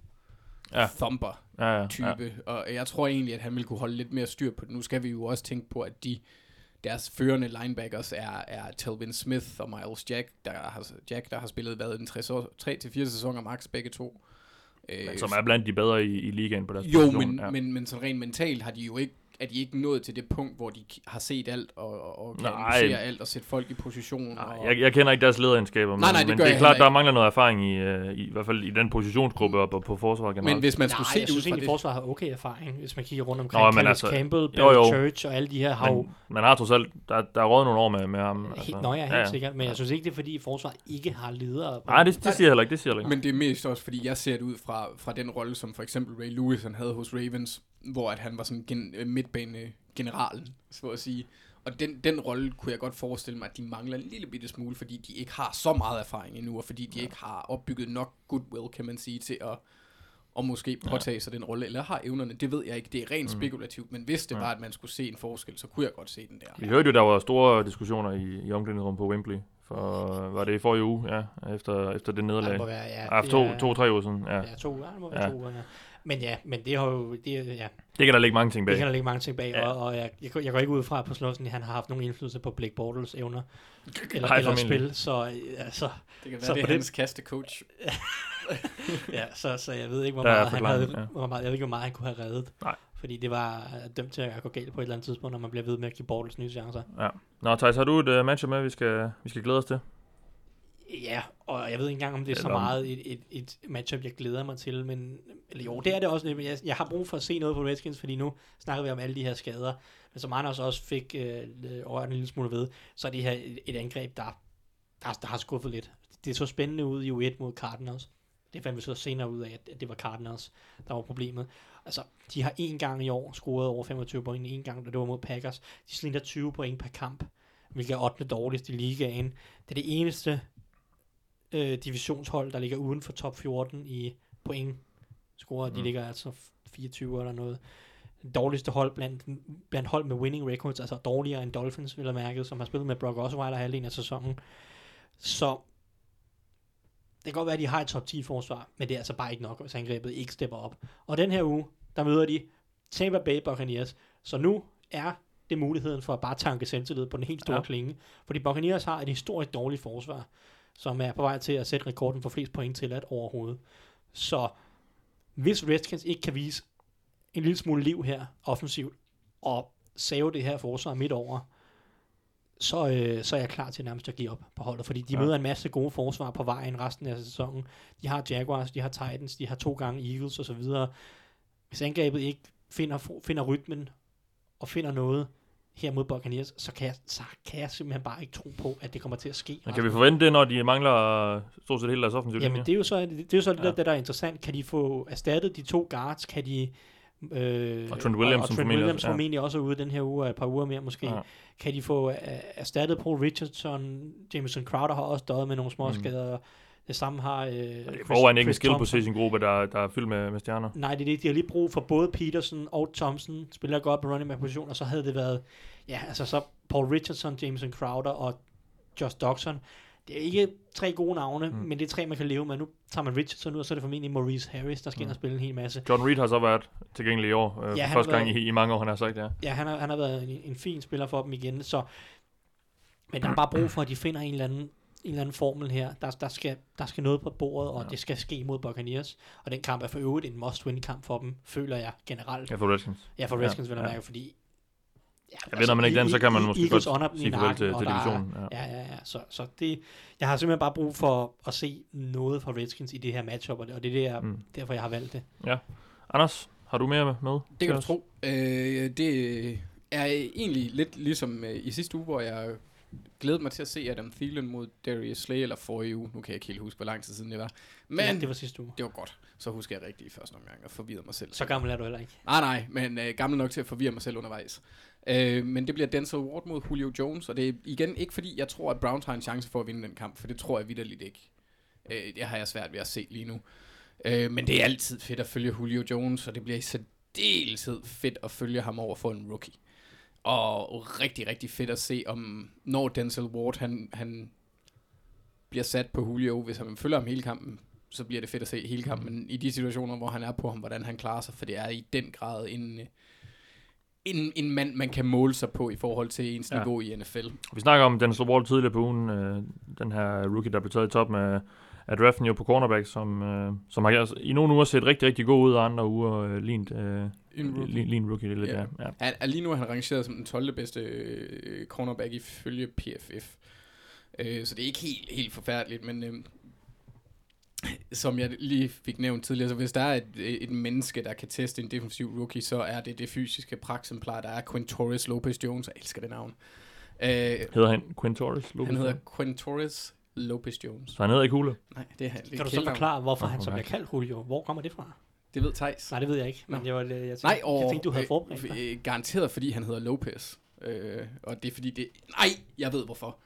Ja. thumper ja, ja, ja. type, ja. og jeg tror egentlig, at han ville kunne holde lidt mere styr på det. Nu skal vi jo også tænke på, at de deres førende linebackers er, er Telvin Smith og Miles Jack, der har, Jack, der har spillet været en 3-4 sæsoner max begge to. Øh, Men som er blandt de bedre i, i ligaen på deres jo, position. men, ja. men, men sådan rent mentalt har de jo ikke er de ikke nået til det punkt, hvor de har set alt og, og kan Nej. analysere alt og sætte folk i position. Nej, og, jeg, jeg kender ikke deres lederegenskaber, men, Nej, nej, det men det er jeg klart, der mangler noget erfaring i, uh, i, i hvert fald i den positionsgruppe og på, på forsvaret generelt. men hvis man skulle Nej, se jeg det ud synes fra egentlig, det... forsvaret har okay erfaring, hvis man kigger rundt omkring. Nå, Nå, men altså, altså- Campbell, Bill jo, jo. Church og alle de her har jo men, man har trods alt, der, der er råd nogle år med, med ham. helt nøje, helt sikkert, men jeg synes ikke, det er fordi forsvaret ikke har ledere. Nej, det, det siger jeg heller ikke, det siger jeg heller ikke. Men det er mest også, fordi jeg ser det ud fra, fra den rolle, som for eksempel Ray Lewis han havde hos Ravens, hvor at han var sådan gen, øh, midtbane-generalen, så at sige. Og den, den rolle kunne jeg godt forestille mig, at de mangler en lille bitte smule, fordi de ikke har så meget erfaring endnu, og fordi de ikke har opbygget nok goodwill, kan man sige, til at og måske påtage sig den rolle, eller har evnerne, det ved jeg ikke, det er rent Mm. spekulativt, men hvis det var, at man skulle se en forskel, så kunne jeg godt se den der. Vi hørte jo, der var store diskussioner i, i omklædningsrummet på Wembley. For, var det i forrige uge, ja, efter, efter det Ja, nederlag? det må være, ja, Ja, det to, to, tre uger siden, ja. Ja, to, ja, det må være Ja. to uger, ja. Men ja, men det har jo, det, ja, Det kan der ligge mange ting bag. det kan der ligge mange ting bag, Ja. og, og jeg, jeg, går- jeg går ikke ud fra på Slåsen, at han har haft nogen indflydelse på Blake Bortles evner, eller, Nej, eller spil, så, øh, altså, Det kan Så være, det på er hans kastecoach. ja, så, så jeg ved ikke, hvor meget, han havde, ja. hvor meget, jeg ved ikke, hvor meget han kunne have reddet. Nej. Fordi det var øh, dømt til at gå galt på et eller andet tidspunkt, når man bliver ved med at give Bortles nye chancer. Ja. Nå, Thijs, har du et uh, match med, vi skal, vi skal glæde os til? Ja, og jeg ved ikke engang, om det er så Eller om- meget et, et, et matchup, jeg glæder mig til, men eller jo, det er det også. Men jeg, jeg har brug for at se noget på Redskins, fordi nu snakker vi om alle de her skader. Men som Anders også fik øh, over en lille smule ved, så er det her et, et angreb, der, der, der har skuffet lidt. Det så spændende ud i U1 mod Cardinals. Det fandt vi så senere ud af, at det var Cardinals, der var problemet. Altså, de har en gang i år scoret over 25 point, en gang, da det var mod Packers. De snitter 20 point per kamp, hvilket er 8. dårligst i ligaen. Det er det eneste øh, divisionshold, der ligger uden for top 14 i point scorer. De Mm. ligger altså 24 eller noget. Dårligste hold blandt, blandt hold med winning records, altså dårligere end Dolphins, vil jeg mærke, som har spillet med Brock Osweiler halvdelen af sæsonen. Så det kan godt være, at de har et top 10 forsvar, men det er altså bare ikke nok, hvis angrebet ikke stepper op. Og den her uge, der møder de Tampa Bay Buccaneers. Så nu er det muligheden for at bare tanke selvtillid på den helt store ja. klinge. Fordi Buccaneers har et historisk dårligt forsvar, som er på vej til at sætte rekorden for flest point til at overhovedet. Så hvis Redskins ikke kan vise en lille smule liv her offensivt, og save det her forsvar midt over, så, øh, så er jeg klar til nærmest at give op på holdet, fordi de Ja. møder en masse gode forsvar på vejen resten af sæsonen. De har Jaguars, de har Titans, de har to gange Eagles osv. Hvis angrebet ikke finder, finder rytmen og finder noget her mod Buccaneers, så kan, jeg, så kan jeg simpelthen bare ikke tro på, at det kommer til at ske. Men kan vi forvente det, når de mangler stort set hele deres offensiv linje? Jamen, det er jo så det, det, er jo så det, Ja. der, der er interessant. Kan de få erstattet de to guards? Kan de... Øh, Og Trent Williams, og, og som Trent formentlig Williams også- ja. formentlig også er ude den her uge, et par uger mere måske. Ja. Kan de få uh, erstattet Paul Richardson? Jameson Crowder har også døjet med nogle små Mm. Det samme har... Øh, Det er ikke en skill position gruppe, der, der er fyldt med, med stjerner. Nej, det er det. De har lige brug for både Peterson og Thompson. Spiller godt på running back position, og så havde det været... Ja, altså så Paul Richardson, Jameson Crowder og Josh Doxson. Det er ikke tre gode navne, Mm. men det er tre, man kan leve med. Nu tager man Richardson ud, og så er det formentlig Maurice Harris, der skal ind Mm. og spille en hel masse. John Reed har så været tilgængelig i år. Øh, Ja, første gang været- i, i mange år, han har sagt ja. Ja, han har, han har været en, en fin spiller for dem igen, så... Men der er bare brug for, at de finder en eller anden, en eller anden formel her. Der, der, skal, der skal noget på bordet, og Ja. ja. det skal ske mod Buccaneers. Og den kamp er for øvrigt en must-win-kamp for dem, føler jeg generelt. Ja, for Redskins. Ja, for Ja, Redskins vil jeg ja. mærke, fordi... Ja, Ja, vinder man ikke den, så kan man E- måske Eagles godt sige farvel til, til divisionen. Ja. Ja, ja, ja. Så, så det, jeg har simpelthen bare brug for at se noget fra Redskins i det her matchup, og det, og det er det, jeg, Mm. derfor, jeg har valgt det. Anders, har du mere med? Det kan du tro. Øh, det er egentlig lidt ligesom øh, i sidste uge, hvor jeg glædede mig til at se Adam Thielen mod Darius Slay, eller forrige uge. Nu kan jeg ikke helt huske, hvor lang tid siden det var. Men ja, det, det var sidste uge. det var godt. Så husker jeg rigtigt i første omgang og forvirrede mig selv. Så gammel er du heller ikke. Nej, nej, men øh, gammel nok til at forvirre mig selv undervejs. Øh, men det bliver Denzel Ward mod Julio Jones, og det er igen ikke fordi, jeg tror, at Browns har en chance for at vinde den kamp, for det tror jeg vidderligt ikke. Øh, det har jeg svært ved at se lige nu. Øh, men det er altid fedt at følge Julio Jones, og det bliver i særdeleshed fedt at følge ham over for en rookie. Og rigtig, rigtig fedt at se, om når Denzel Ward han, han bliver sat på Julio, hvis han følger ham hele kampen, så bliver det fedt at se hele kampen. Men i de situationer, hvor han er på ham, hvordan han klarer sig, for det er i den grad en, en, en mand, man kan måle sig på i forhold til ens Ja. niveau i NFL. Vi snakker om Denzel Ward tidligere på ugen. Øh, den her rookie, der blev taget i top med af draften jo på cornerback, som, øh, som har altså, i nogle uger set rigtig, rigtig god ud, og andre uger øh, lignet, øh, En rookie. lignet, lignet rookie. Det er lidt, Ja. ja. Ja. Han, er lige nu er han rangeret som den 12. bedste øh, cornerback ifølge PFF. Øh, så det er ikke helt, helt forfærdeligt, men øh, som jeg lige fik nævnt tidligere, så hvis der er et, et menneske, der kan teste en defensiv rookie, så er det det fysiske praksemplar, der er Quintorris Lopez Jones. Jeg elsker det navn. Øh, Hedder han Quintorris? han hedder Quintorris Lopez Jones. Så han hedder ikke Hule. Nej, det er han. Kan du så forklare, hvorfor Nå, han så okay. bliver kaldt Julio? Hvor kommer det fra? Det ved Thijs. Nej, det ved jeg ikke, men det var det, jeg tænkte, Nej, og jeg tænkte, du havde forberedt øh, dig. øh, garanteret fordi han hedder Lopez. Øh, og det er fordi det... Nej, jeg ved hvorfor.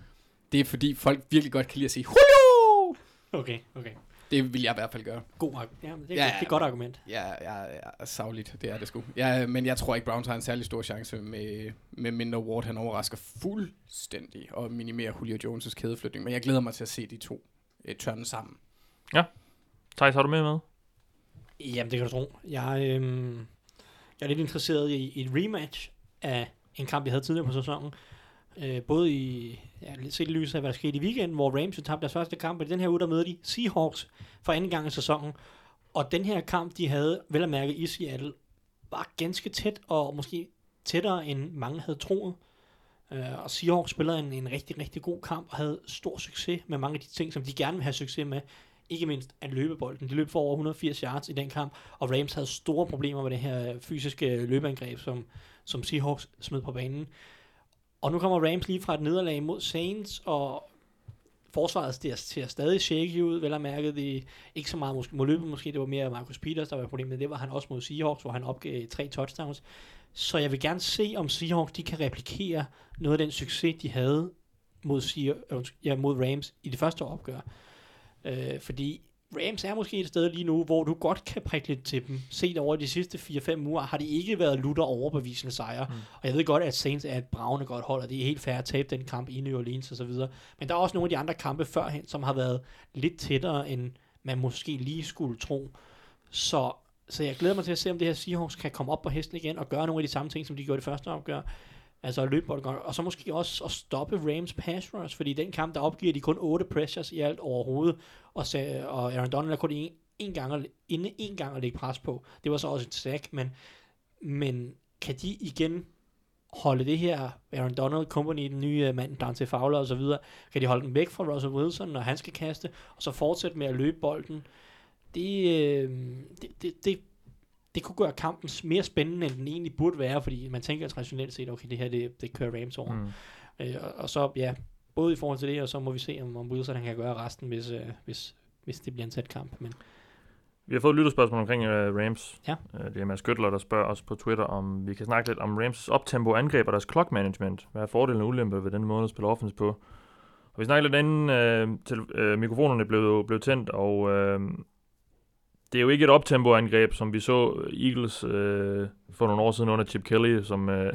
Det er fordi folk virkelig godt kan lide at sige Julio! Okay, okay. Det vil jeg i hvert fald gøre. God arg- ja, men det, Ja, ja, det er et godt argument. Ja, ja, ja, savligt, det er det sgu. Ja, men jeg tror ikke, Browns har en særlig stor chance med, med mindre Ward. Han overrasker fuldstændig og minimerer Julio Jones' kædeflytning. Men jeg glæder mig til at se de to øh, tørne sammen. Thijs, har du mere med? Jamen, det kan du tro. Jeg, øh, jeg er lidt interesseret i, i et rematch af en kamp, jeg havde tidligere på sæsonen. Øh, både i, ja, lidt set i lyset af, hvad der skete i weekenden, hvor Rams jo tabte deres første kamp, og i den her uge, der møder de Seahawks for anden gang i sæsonen. Og den her kamp, de havde vel at mærke i Seattle, var ganske tæt, og måske tættere, end mange havde troet. Øh, og Seahawks spillede en, en rigtig, rigtig god kamp, og havde stor succes med mange af de ting, som de gerne vil have succes med. Ikke mindst at løbe bolden. De løb for over 180 yards i den kamp, og Rams havde store problemer med det her fysiske løbeangreb, som, som Seahawks smed på banen. Og nu kommer Rams lige fra et nederlag mod Saints, og forsvaret ser, ser stadig shaky ud, vel har mærket Det ikke så meget måske, må løbe, måske det var mere Marcus Peters, der var problemet. Det var han også mod Seahawks, hvor han opgav tre touchdowns. Så jeg vil gerne se, om Seahawks de kan replikere noget af den succes, de havde mod, Seahawks, ja, mod Rams i det første opgør. Øh, fordi Rams er måske et sted lige nu, hvor du godt kan prikke lidt til dem. Set over de sidste 4-5 uger har det ikke været lutter overbevisende sejre. Mm. Og jeg ved godt, at Saints er et bravende godt hold, og det er helt fair at tabe den kamp i New Orleans og så videre. Men der er også nogle af de andre kampe førhen, som har været lidt tættere, end man måske lige skulle tro. Så, så jeg glæder mig til at se, om det her Seahawks kan komme op på hesten igen og gøre nogle af de samme ting, som de gjorde det første opgør. Altså at løbe bolden godt. Og så måske også at stoppe Rams pass rush, fordi i den kamp, der opgiver de kun 8 pressures i alt overhovedet, og, så, og Aaron Donald er kun en, en gang at, inde en gang at lægge pres på. Det var så også et sack, men, men kan de igen holde det her Aaron Donald Company, den nye øh, mand, Dante Fowler og så videre, kan de holde den væk fra Russell Wilson, når han skal kaste, og så fortsætte med at løbe bolden. Det, øh, det, det, det det kunne gøre kampen mere spændende, end den egentlig burde være, fordi man tænker traditionelt set, okay, det her, det, det kører Rams over. Mm. Øh, og, og, så, ja, både i forhold til det, og så må vi se, om, om Wilson han kan gøre resten, hvis, øh, hvis, hvis det bliver en tæt kamp. Men vi har fået et lytterspørgsmål omkring uh, Rams. Ja. Uh, det er Mads Gøtler, der spørger os på Twitter, om vi kan snakke lidt om Rams optempo angreb og deres clock management. Hvad er fordelen og ulemper ved den måde at spille offense på? Og vi snakkede lidt inden uh, til, uh, mikrofonerne blev, blev tændt, og uh, det er jo ikke et optempo-angreb, som vi så Eagles øh, for nogle år siden under Chip Kelly, som øh,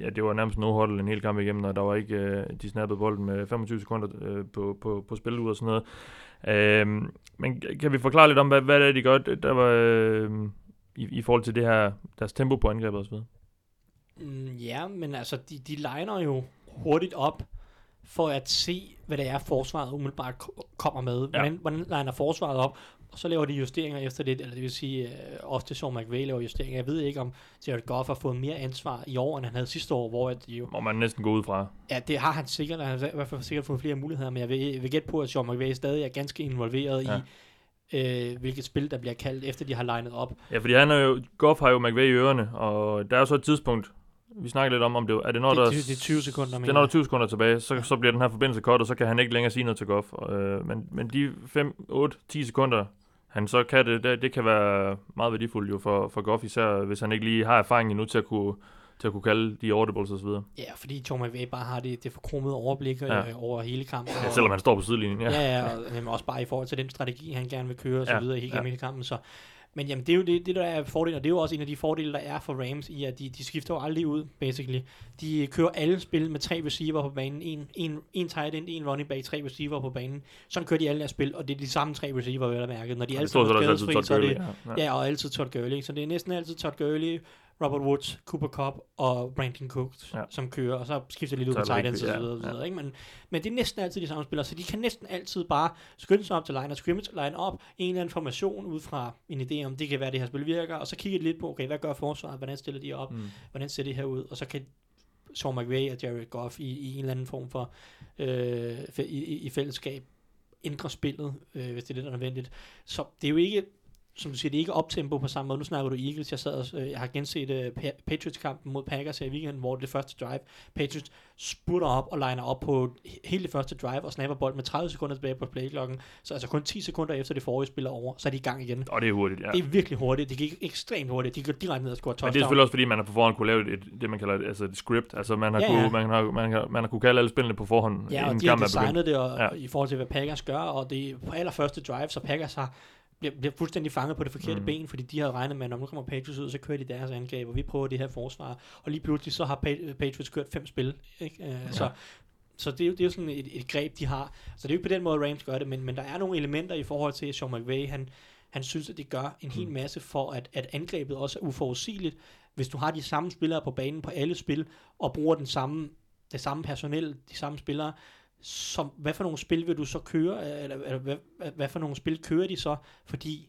ja, det var nærmest no en hel kamp igennem, og der var ikke, øh, de snappede bolden med 25 sekunder øh, på, på, på spil ud og sådan noget. Øh, men kan vi forklare lidt om, hvad, hvad det er, de gør, der var, øh, i, i forhold til det her, deres tempo på angrebet osv.? Mm, ja, men altså, de, de liner jo hurtigt op, for at se, hvad det er, forsvaret umiddelbart kommer med. Hvordan, ja. hvordan liner forsvaret op, og så laver de justeringer efter det, eller det vil sige, øh, ofte Sean McVay laver justeringer. Jeg ved ikke, om Jared Goff har fået mere ansvar i år, end han havde sidste år, hvor at de jo... Må man næsten gå ud fra. Ja, det har han sikkert, han har i hvert fald sikkert fået flere muligheder, men jeg vil, jeg vil gætte på, at Sean McVay stadig er ganske involveret ja. i, øh, hvilket spil, der bliver kaldt, efter de har legnet op. Ja, fordi han er jo, Goff har jo McVay i ørerne, og der er jo så et tidspunkt, vi snakker lidt om, om det er det når det, der, det, er 20 sekunder, det er når der er 20 sekunder tilbage, så, så bliver den her forbindelse kort, og så kan han ikke længere sige noget til Goff. Øh, men, men de 5, 8, 10 sekunder, han så kan det, det, det kan være meget værdifuldt jo for, for Goff, især hvis han ikke lige har erfaring endnu til at kunne, til at kunne kalde de audibles osv. Ja, fordi Tom McVay bare har det, det forkromede overblik ja. øh, over hele kampen. Ja, selvom han står på sidelinjen. Ja, ja, ja og, også bare i forhold til den strategi, han gerne vil køre og så ja, hele ja. kampen. Så men jamen, det er jo det, det, der er fordelen, og det er jo også en af de fordele, der er for Rams, i at de, de skifter jo aldrig ud, basically. De kører alle spil med tre receiver på banen, en, en, en tight end, en running back, tre receiver på banen. Sådan kører de alle deres spil, og det er de samme tre receiver, vel at mærke. Når de alle sammen er skadesfri, så er det, ja. ja, og altid Todd Gurley. Så det er næsten altid Todd Gurley, Robert Woods, Cooper Cup og Brandon Cooks, ja. som kører, og så skifter lidt ud på tight ends og så videre, ja. videre ikke? Men, men det er næsten altid de samme spillere, så de kan næsten altid bare skynde sig op til line og scrimmage, line op, en eller anden formation ud fra en idé om, det kan være, det her spil virker, og så kigge lidt på, okay, hvad gør forsvaret, hvordan stiller de op, mm. hvordan ser det her ud, og så kan Sean McVay og Jared Goff i, i en eller anden form for øh, i, i, i fællesskab ændre spillet, øh, hvis det er det, der er nødvendigt. Så det er jo ikke som du siger, det er ikke optempo på samme måde. Nu snakker du Eagles. Jeg, sad og, øh, jeg har genset uh, Patriots-kampen mod Packers her i weekenden, hvor det første drive, Patriots spurter op og liner op på hele det første drive og snapper bold med 30 sekunder tilbage på playklokken. Så altså kun 10 sekunder efter det forrige spiller over, så er de i gang igen. Og det er hurtigt, ja. Det er virkelig hurtigt. Det gik ekstremt hurtigt. De går direkte ned og score touchdown. Men det er selvfølgelig også, fordi man har på forhånd kunne lave et, det, man kalder et, altså et script. Altså man har, ja, kunne, ja. Man, har, man, har, man har kunne kalde alle spillene på forhånd. Ja, og de har designet det og, ja. i forhold til, hvad Packers gør, og det er på allerførste drive, så Packers har bliver, bliver fuldstændig fanget på det forkerte mm. ben, fordi de har regnet med, at når nu kommer Patriots ud, så kører de deres angreb, og vi prøver det her forsvar. Og lige pludselig så har Patriots kørt fem spil. Ikke? Uh, ja. Så så det er, jo, det er jo sådan et, et greb, de har. Så det er jo ikke på den måde, Rams gør det, men, men der er nogle elementer i forhold til, at Sean McVay, han, han synes, at det gør en hel mm. masse for, at, at angrebet også er uforudsigeligt. Hvis du har de samme spillere på banen på alle spil, og bruger den samme, det samme personel, de samme spillere, som, hvad for nogle spil vil du så køre, eller, eller hvad, hvad for nogle spil kører de så, fordi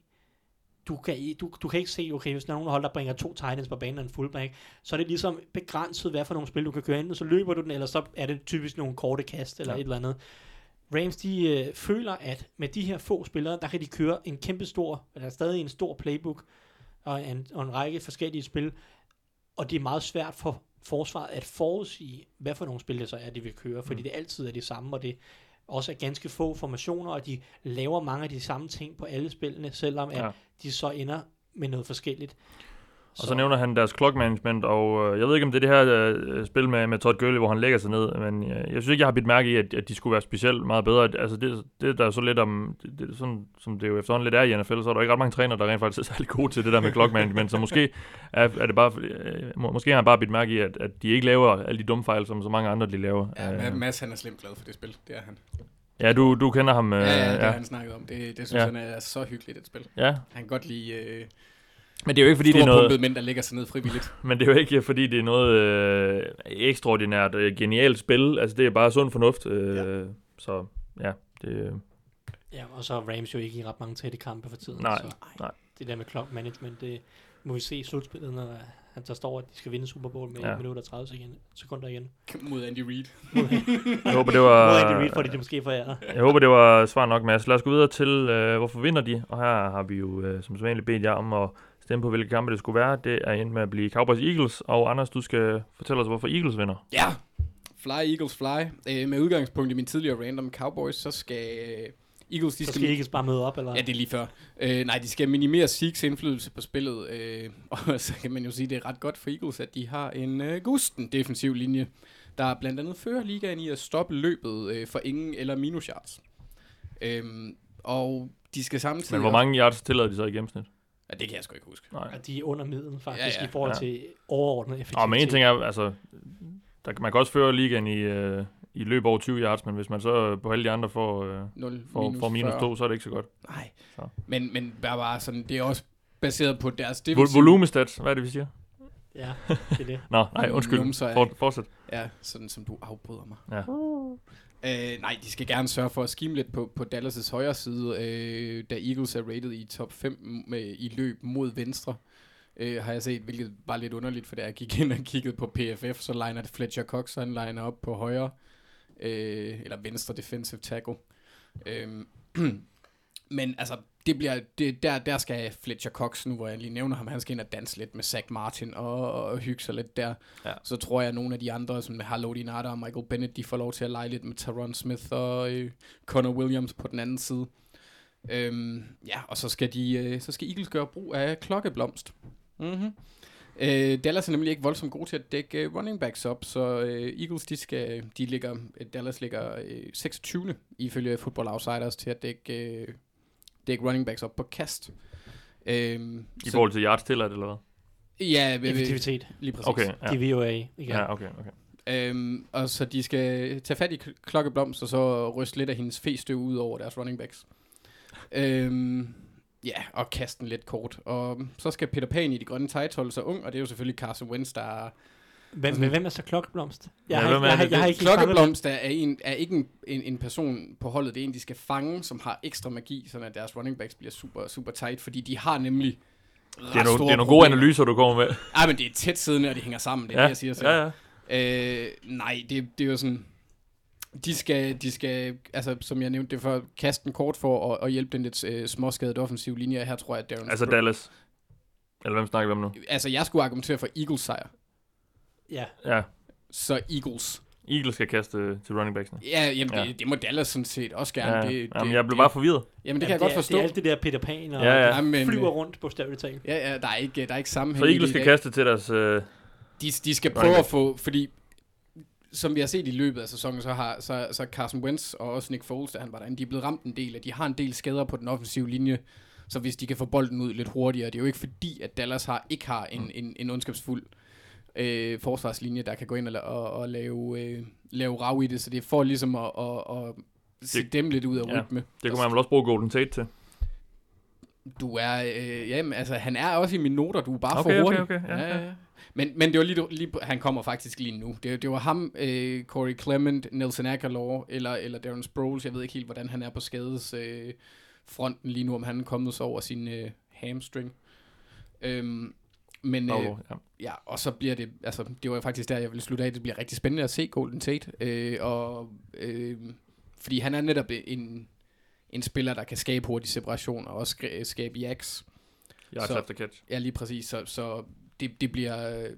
du kan, du, du kan ikke se, okay, hvis der er nogen hold, der bringer to Titans på banen og en fullback, så er det ligesom begrænset, hvad for nogle spil du kan køre, enten så løber du den, eller så er det typisk nogle korte kast, eller ja. et eller andet. Rams, de øh, føler, at med de her få spillere, der kan de køre en kæmpe stor, eller stadig en stor playbook, og en, og en række forskellige spil, og det er meget svært for forsvaret at forudsige, hvad for nogle spil det så er, de vil køre, fordi mm. det altid er det samme, og det også er ganske få formationer, og de laver mange af de samme ting på alle spillene, selvom at Ja. de så ender med noget forskelligt. Og så nævner han deres clock management, og øh, jeg ved ikke, om det er det her øh, spil med, med Todd Gurley, hvor han lægger sig ned, men øh, jeg synes ikke, jeg har bidt mærke i, at, at de skulle være specielt meget bedre. Altså, det, det der er så lidt om, det, det, er sådan, som det jo efterhånden lidt er i NFL, så er der ikke ret mange trænere, der rent faktisk er særlig gode til det der med clock management, så måske er, er det bare, øh, må, måske har han bare bidt mærke i, at, at de ikke laver alle de dumme fejl, som så mange andre de laver. Ja, Øh, Mads han er slemt glad for det spil, det er han. ja, du, du kender ham. Øh, Ja, ja, det har ja. han snakket om. Det, det synes ja. han er så hyggeligt et spil. ja, Han kan godt lide øh, men det er jo ikke, fordi det er noget... storpumpede mænd, der lægger sig ned frivilligt. Men det er jo ikke, fordi det er noget øh, ekstraordinært øh, genialt spil. Altså, det er bare sund fornuft. Øh, ja. Så ja, det, Ja, og så er Rams jo ikke i ret mange tætte kampe for tiden. Nej, så nej. Det der med clock management, det må vi se i slutspillet, når han der står, at de skal vinde Super Bowl med Ja. ja. 1 minut og 30 sekunder- sekunder igen. Mod Andy Reid. jeg håber, det Mod var... Andy Reid får de det måske foræret. Jeg håber, det var svar nok, Mads. Lad os gå videre til, øh, hvorfor vinder de? Og her har vi jo øh, som sædvanligt bedt jer om at stemme på, hvilke kampe det skulle være. Det er endt med at blive Cowboys Eagles. Og Anders, du skal fortælle os, hvorfor Eagles vinder. Ja, Fly Eagles Fly. Øh, med udgangspunkt i min tidligere random Cowboys, så skal øh, Eagles... De Så skal I ikke bare møde op, eller? Ja, det er lige før. Øh, nej, de skal minimere Seeks indflydelse på spillet, øh, og så kan man jo sige, at det er ret godt for Eagles, at de har en øh, gusten defensiv linje, der blandt andet fører ligaen i at stoppe løbet øh, for ingen eller minus yards. Øhm, og de skal samtidig... Men hvor mange yards tillader de så i gennemsnit? Ja, det kan jeg sgu ikke huske. Nej. At de er under middelen faktisk, Ja, ja, i forhold Ja. til overordnet effektivitet. Og men en ting er, altså, der, kan- man kan også føre ligaen i, øh, i løb over 20 yards, men hvis man så på alle de andre får, øh, 0 får, minus, får minus 40. 2, så er det ikke så godt. Nej, Så. men, men bare, bare sådan, det er også baseret på deres Vol- defensiv... volumestats, hvad er det, vi siger? Ja, det er det. Nå, nej, undskyld. Numser er- For, fortsæt. Ja, sådan som du afbryder mig. Ja. Øh, nej, de skal gerne sørge for at skime lidt på, på Dallas' højre side, øh, da Eagles er rated i top 5 med, i løb mod venstre. Øh, har jeg set, hvilket var lidt underligt, for da jeg gik ind og kiggede på PFF, så liner det Fletcher Cox, han liner op på højre, øh, eller venstre defensive tackle. Øh, men altså, det bliver, det, der, der skal Fletcher Cox, nu hvor jeg lige nævner ham, han skal ind og danse lidt med Zach Martin og, og hygge sig lidt der. Ja. Så tror jeg, at nogle af de andre, som Halodi Nada og Michael Bennett, de får lov til at lege lidt med Taron Smith og øh, Connor Williams på den anden side. Øhm, ja, og så skal, de, øh, så skal Eagles gøre brug af klokkeblomst. Mm-hmm. Øh, Dallas er nemlig ikke voldsomt gode til at dække øh, running backs op, så øh, Eagles, de skal, de ligger, Dallas ligger øh, 26. ifølge Football Outsiders til at dække, øh, dække running backs op på kast. Øhm, I forhold til yards tilladt, eller hvad? Ja, Effektivitet. lige præcis. Okay, ja. DVOA. Igen. Ja, okay, okay. Øhm, og så de skal tage fat i klokkeblomst, og så ryste lidt af hendes festøv ud over deres running backs. øhm, ja, og kaste den lidt kort. Og så skal Peter Pan i de grønne tights holde sig ung, og det er jo selvfølgelig Carson Wentz, der er... Hvem, men hvem er så klokkeblomst? Jeg, Ja, har, er jeg, har, det? jeg har ikke Klokkeblomst er, er, en, er ikke en, en, en person på holdet, det er en, de skal fange, som har ekstra magi, så at deres running backs bliver super, super tight, fordi de har nemlig Det er, no, det er nogle gode analyser, du kommer med. Ej, men det er tæt siddende, og de hænger sammen, det er ja, det, jeg siger. Så. ja, ja. Øh, nej, det, det er jo sådan... De skal, de skal, altså som jeg nævnte det før, kaste den kort for at, at hjælpe den lidt øh, småskadet offensiv linje. Her tror jeg, at Darren Altså Dallas. Eller hvem snakker vi om nu? Altså, jeg skulle argumentere for Eagles sejr. Ja, Ja, Så Eagles. Eagles skal kaste øh, til running backsene. Ja, jamen, Ja. Det, det, må Dallas sådan set også gerne. Ja, det, jamen, det, jeg blev det, bare forvirret. Jamen, det kan Jamen, jeg godt er- forstå. Det er alt det der Peter Pan, og Ja, ja. Jamen, ja, flyver rundt på stavligt talt. Ja, ja, der er ikke, der er ikke sammenhæng Så i Eagles det skal kaste til deres... Øh, De, de skal prøve at få, fordi som vi har set i løbet af sæsonen, så har så, så Carson Wentz og også Nick Foles, da han var derinde, de er blevet ramt en del, at de har en del skader på den offensive linje, så hvis de kan få bolden ud lidt hurtigere, det er jo ikke fordi, at Dallas har, ikke har en, Mm. en, en ondskabsfuld øh, forsvarslinje, der kan gå ind og, og, og lave, øh, lave rav i det, så det for ligesom at, at, at se Det- dem lidt ud af ja. rytme. det kunne man vel også bruge Golden Tate til. Du er, øh, jamen, altså, han er også i mine noter, du er bare Okay, for okay, hurtig. okay, ja, ja. Men, men det var lige, lige, han kommer faktisk lige nu. Det, det var ham, øh, Corey Clement, Nelson Aguilar, eller, eller Darren Sproles. Jeg ved ikke helt, hvordan han er på skades øh, fronten lige nu, om han er kommet så over sin øh, hamstring. Øhm, men, øh, Paolo, ja. ja, og så bliver det, altså, det var faktisk der, jeg ville slutte af. Det bliver rigtig spændende at se Golden Tate. Øh, og, øh, fordi han er netop en, en spiller, der kan skabe hurtig separation og også sk- skabe jacks. Yards Så- after catch. Ja, lige præcis. Så, så det, det bliver... øh,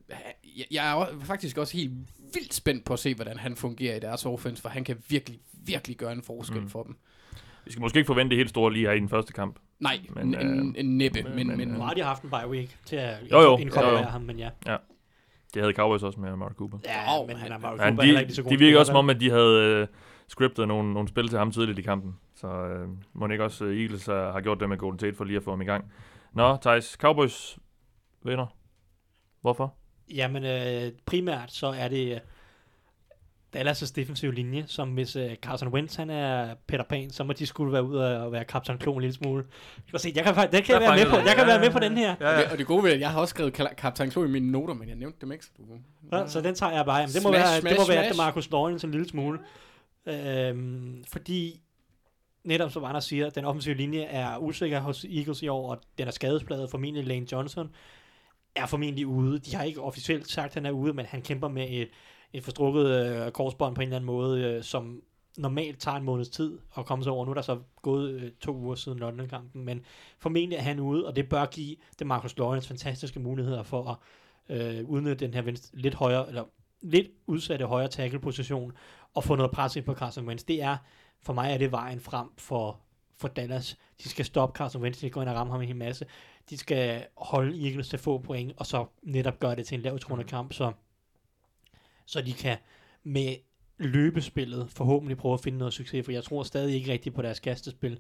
Jeg, jeg er også- faktisk også helt vildt spændt på at se, hvordan han fungerer i deres offense, for han kan virkelig, virkelig gøre en forskel mm. for dem. Vi skal måske ikke forvente det helt store lige her i den første kamp. Nej, Men, en, øh, en næppe, men- men, men, men, øh, har de haft en bye week til at Jo, jo. inkorporere Jo, jo. ham, men ja. Det havde Cowboys også med Mark Cooper. Ja, Jo, men han- er Mark Cooper heller ikke de, lige så god de virker også som om, at de havde øh, scriptet nogle, nogle spil til ham tidligt i kampen. Så øh, må ikke også øh, Eagles øh, har gjort det med Golden Tate for lige at få ham i gang. Nå, Thijs, Cowboys vinder. Hvorfor? Jamen, øh, primært så er det øh, Dallas' defensive linje, som hvis øh, Carson Wentz han er Peter Pan, så må de skulle være ude og være Kaptajn Klo en lille smule. Du kan se, jeg kan, den kan jeg være med på. Jeg kan være med på den her. Ja, ja. Og, det, og det gode ved, at jeg har også skrevet Kaptajn Klo i mine noter, men jeg nævnte dem ikke. Så du... Ja, så den tager jeg bare. Jamen, det må Smash, være, det smash, må være smash. Marcus Lawrence en lille smule. Øhm, fordi netop som Anders siger, den offensive linje er usikker hos Eagles i år, og den er skadespladet. Formentlig Lane Johnson er formentlig ude. De har ikke officielt sagt, at han er ude, men han kæmper med et, et forstrukket øh, korsbånd på en eller anden måde, øh, som normalt tager en måneds tid at komme sig over. Nu er der så gået øh, to uger siden London-kampen, men formentlig er han ude, og det bør give det Marcus Lawrence fantastiske muligheder for at øh, udnytte den her venstre, lidt højere, eller lidt udsatte højre tackle-position, og få noget pres ind på Carson Wentz. Det er, for mig er det vejen frem for, for Dallas. De skal stoppe Carson Wentz, de skal gå ind og ramme ham en hel masse. De skal holde Eagles til få point, og så netop gøre det til en lavtroende kamp, så, så de kan med løbespillet forhåbentlig prøve at finde noget succes, for jeg tror stadig ikke rigtigt på deres kastespil.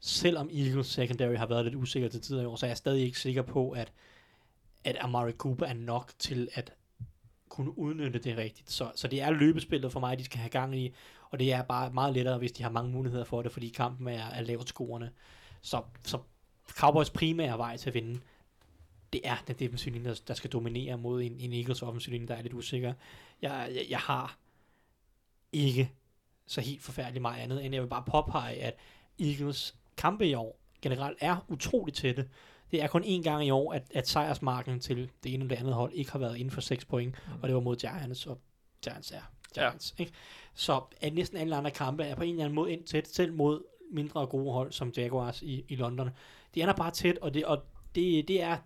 Selvom Eagles secondary har været lidt usikker til tider i år, så er jeg stadig ikke sikker på, at, at Amari Cooper er nok til at kunne udnytte det rigtigt. Så, så det er løbespillet for mig, de skal have gang i, og det er bare meget lettere, hvis de har mange muligheder for det, fordi kampen er, er lavt scorende. Så, så Cowboys primære vej til at vinde, det er den defensive linje, der, der skal dominere mod en, en Eagles offensiv linje, der er lidt usikker. Jeg, jeg, jeg har ikke så helt forfærdeligt meget andet, end jeg vil bare påpege, at Eagles kampe i år generelt er utroligt tætte. Det er kun én gang i år, at, at sejrsmarken til det ene eller det andet hold ikke har været inden for 6 point, mm. og det var mod Giants, og Giants er Giants. Ja. Ikke? Så at næsten alle andre kampe er på en eller anden måde ind tæt, selv mod mindre gode hold som Jaguars i, i London. De er bare tæt, og det, og det, det, er,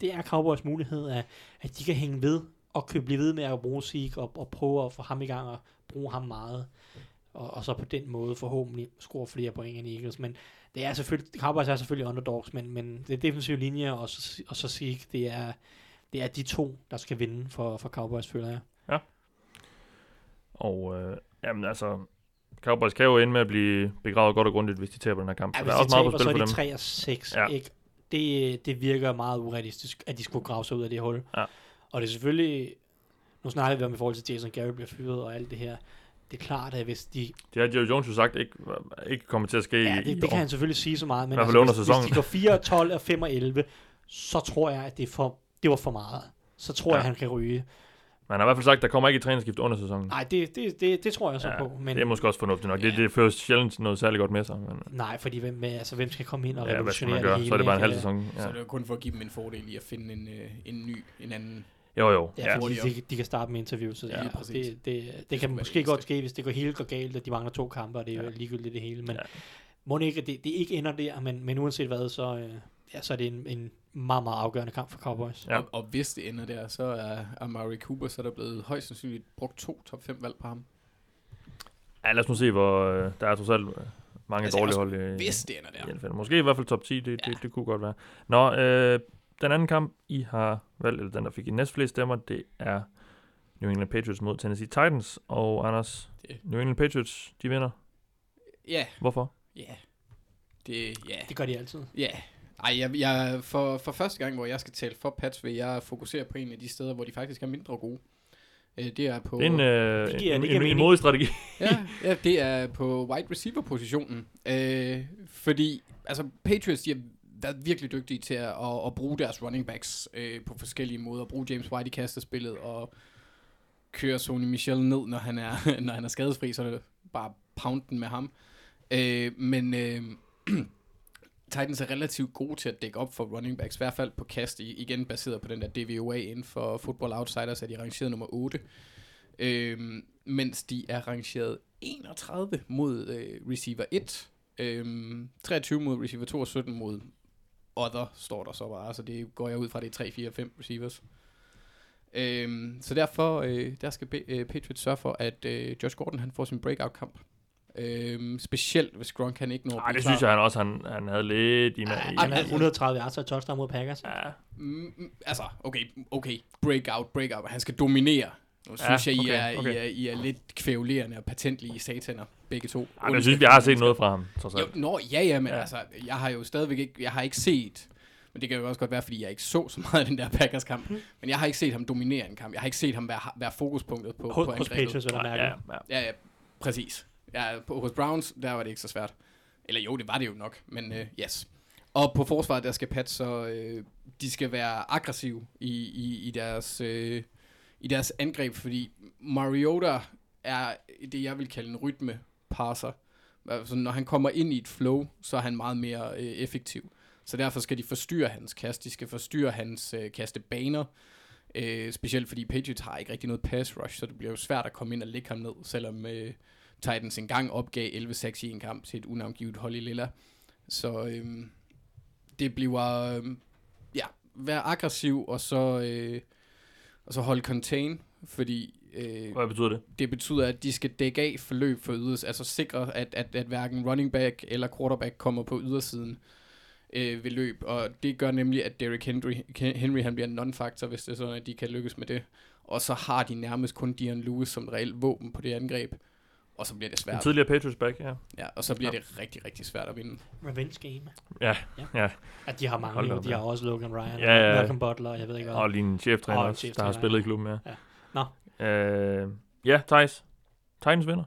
det er Cowboys mulighed, at, at de kan hænge ved og kan blive ved med at bruge Zeke og, og prøve at få ham i gang og bruge ham meget. Og, og så på den måde forhåbentlig score flere point end Eagles. Men det er selvfølgelig, Cowboys er selvfølgelig underdogs, men, men det er defensive linje og så, og så Zeke, det er, det er de to, der skal vinde for, for Cowboys, føler jeg. Og øh, jamen altså, Cowboys kan jo ende med at blive begravet godt og grundigt, hvis de taber den her kamp. Ja, så der er de også meget på taber, så spil er for de dem. 3 og 6, Ja. ja. ikke? Det, det virker meget urealistisk, at de skulle grave sig ud af det hul. Ja. Og det er selvfølgelig, nu snakker vi om i forhold til Jason Garrett bliver fyret og alt det her. Det er klart, at hvis de... Det har Jerry Jones jo sagt ikke, ikke kommer til at ske Ja, i, i det, det år. kan han selvfølgelig sige så meget, men under hvis, sæsonen. hvis de går 4, 12 og 5 og 11, så tror jeg, at det, er for, det var for meget. Så tror Ja. jeg, han kan ryge. Men han har i hvert fald sagt, at der kommer ikke et trænerskift under sæsonen. Nej, det, det, det, det tror jeg så ja, på. Men det er måske også fornuftigt nok. Det, Ja. det fører sjældent noget særligt godt med sig. Men, nej, fordi hvem, med, altså, hvem skal komme ind og ja, revolutionere man det hele? Så er det bare en halv sæson. Ja. Så det er jo kun for at give dem en fordel i at finde en, øh, en ny, en anden. Jo, jo. Ja, Ja. hurtigere. de, de kan starte med interviews. Så Ja, ja, det, det, det, det kan måske det godt ske, hvis det går helt går galt, at de mangler to kampe, og det er jo Ja. ligegyldigt det hele. Men Ja. må det ikke, det, det ikke ender der, men, men uanset hvad, så, øh, ja, så er det en, en meget, meget afgørende kamp for Cowboys. Ja. Og, og hvis det ender der, så er Amari Cooper, så er der blevet højst sandsynligt brugt to top 5 valg på ham. ja, lad os nu se, hvor øh, der er trods alt øh, mange Altså, dårlige også hold i, Hvis det ender der. i NFL. Måske i hvert fald top 10, det, Ja. det, det kunne godt være. Nå, øh, den anden kamp, I har valgt, eller den, der fik I næstflest stemmer, det er New England Patriots mod Tennessee Titans. Og Anders, Det- New England Patriots, de vinder. Ja, Hvorfor? ja. Det, ja. Det gør de altid. Ja. Ej, jeg, jeg, for, for første gang, hvor jeg skal tale for Pats, vil jeg fokusere på en af de steder, hvor de faktisk er mindre gode. Øh, Det er på... En, øh, Det giver- en, en, en mening. modig strategi. ja, ja, det er på wide receiver positionen. Øh, fordi, altså, Patriots, de har været virkelig dygtige til at, at, at bruge deres running backs øh, på forskellige måder. Bruge James White i kastespillet og køre Sony Michel ned, når han er, når han er skadesfri, så er det bare pound den med ham. Øh, men øh, Titans er relativt gode til at dække op for running backs, i hvert fald på kast, igen baseret på den der DVOA inden for Football Outsiders, er de rangeret nummer 8. øh, mens de er rangeret 31 mod øh, receiver 1, øh, 23 mod receiver 2 og 17 mod other, står der så bare. Så det går jeg ud fra, det er 3, 4, 5 receivers. Øh, så derfor øh, der skal B- øh, Patriots sørge for, at øh, Josh Gordon han får sin breakout-kamp. Øhm, specielt hvis Gronk kan ikke når Ej, det synes jeg han også, han, han havde lidt i. I han havde 130 yards og touchdown mod Packers. ja, Mm, mm, altså, okay, okay, breakout, breakout. Han skal dominere. Nu Ja, synes jeg, I, okay, er, okay. I, er, I er lidt kvævlerende og patentlige sataner, begge to. Ej, men jeg synes, vi har set noget fra ham, trods Jo, alt. nå, ja, ja, men Ja. ja. altså, jeg har jo stadigvæk ikke, jeg har ikke set, men det kan jo også godt være, fordi jeg ikke så så meget af den der Packers-kamp, men jeg har ikke set ham dominere en kamp. Jeg har ikke set ham være, være fokuspunktet på, Hos, på hos angrebet. Patriots, vil jeg Ja, mærke. ja, ja. Ja, ja, præcis. Ja, på, hos Browns, der var det ikke så svært. Eller jo, det var det jo nok, men øh, yes. Og på forsvaret, der skal Pats så, øh, de skal være aggressive i, i, i, deres, øh, i deres angreb, fordi Mariota er det, jeg vil kalde en rytme-passer. Altså, når han kommer ind i et flow, så er han meget mere øh, effektiv. Så derfor skal de forstyrre hans kast, de skal forstyrre hans øh, kastebaner, øh, specielt fordi Patriots har ikke rigtig noget pass rush, så det bliver jo svært at komme ind og lægge ham ned, selvom øh, Titans engang opgav 11-6 i en kamp til et unavngivet hold i Lilla. Så øh, det bliver, øh, ja, være aggressiv, og så, øh, og så holde contain, fordi øh, Hvad betyder det? det betyder, at de skal dække af forløb for yders, altså sikre, at, at, at hverken running back eller quarterback kommer på ydersiden øh, ved løb, og det gør nemlig, at Derrick Henry, Henry han bliver en non-factor, hvis det er sådan, at de kan lykkes med det. Og så har de nærmest kun Dion Lewis som et reelt våben på det angreb, og så bliver det En svært. tidligere Patriots back, ja. Ja, og så bliver Ja. det rigtig, rigtig svært at vinde. Revenge game. Ja, ja. At de har mange, Hold op, de ja. har også Logan Ryan, Ja, ja, ja. Malcolm Butler, jeg ved ikke hvad. Og lige en cheftræner Og en også, der har cheftræner, spillet ja. i klubben, ja. Ja. Nå. Øh, ja, Thijs. Titans vinder.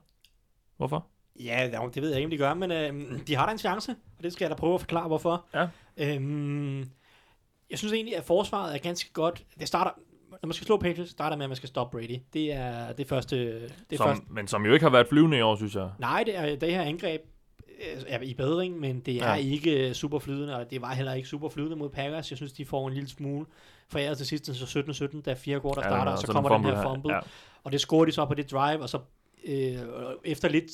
Hvorfor? Ja, det det ved jeg ikke, om de gør, men øh, de har da en chance, og det skal jeg da prøve at forklare, hvorfor. Ja. Øhm, jeg synes egentlig, at forsvaret er ganske godt. Det starter, når man skal slå Patriots, starter med, at man skal stoppe Brady. Det er det første... Det som, første Men som jo ikke har været flyvende i år, synes jeg. nej, det, er, det her angreb øh, er i bedring, men det er Ja. ja. ikke super flydende, og det var heller ikke super flydende mod Packers. Jeg synes, de får en lille smule foræret til sidst, så 17-17, da fire Ja, starter, og og så sådan kommer den fumble her fumble. Ja. Og det scorer de så på det drive, og så øh, efter lidt,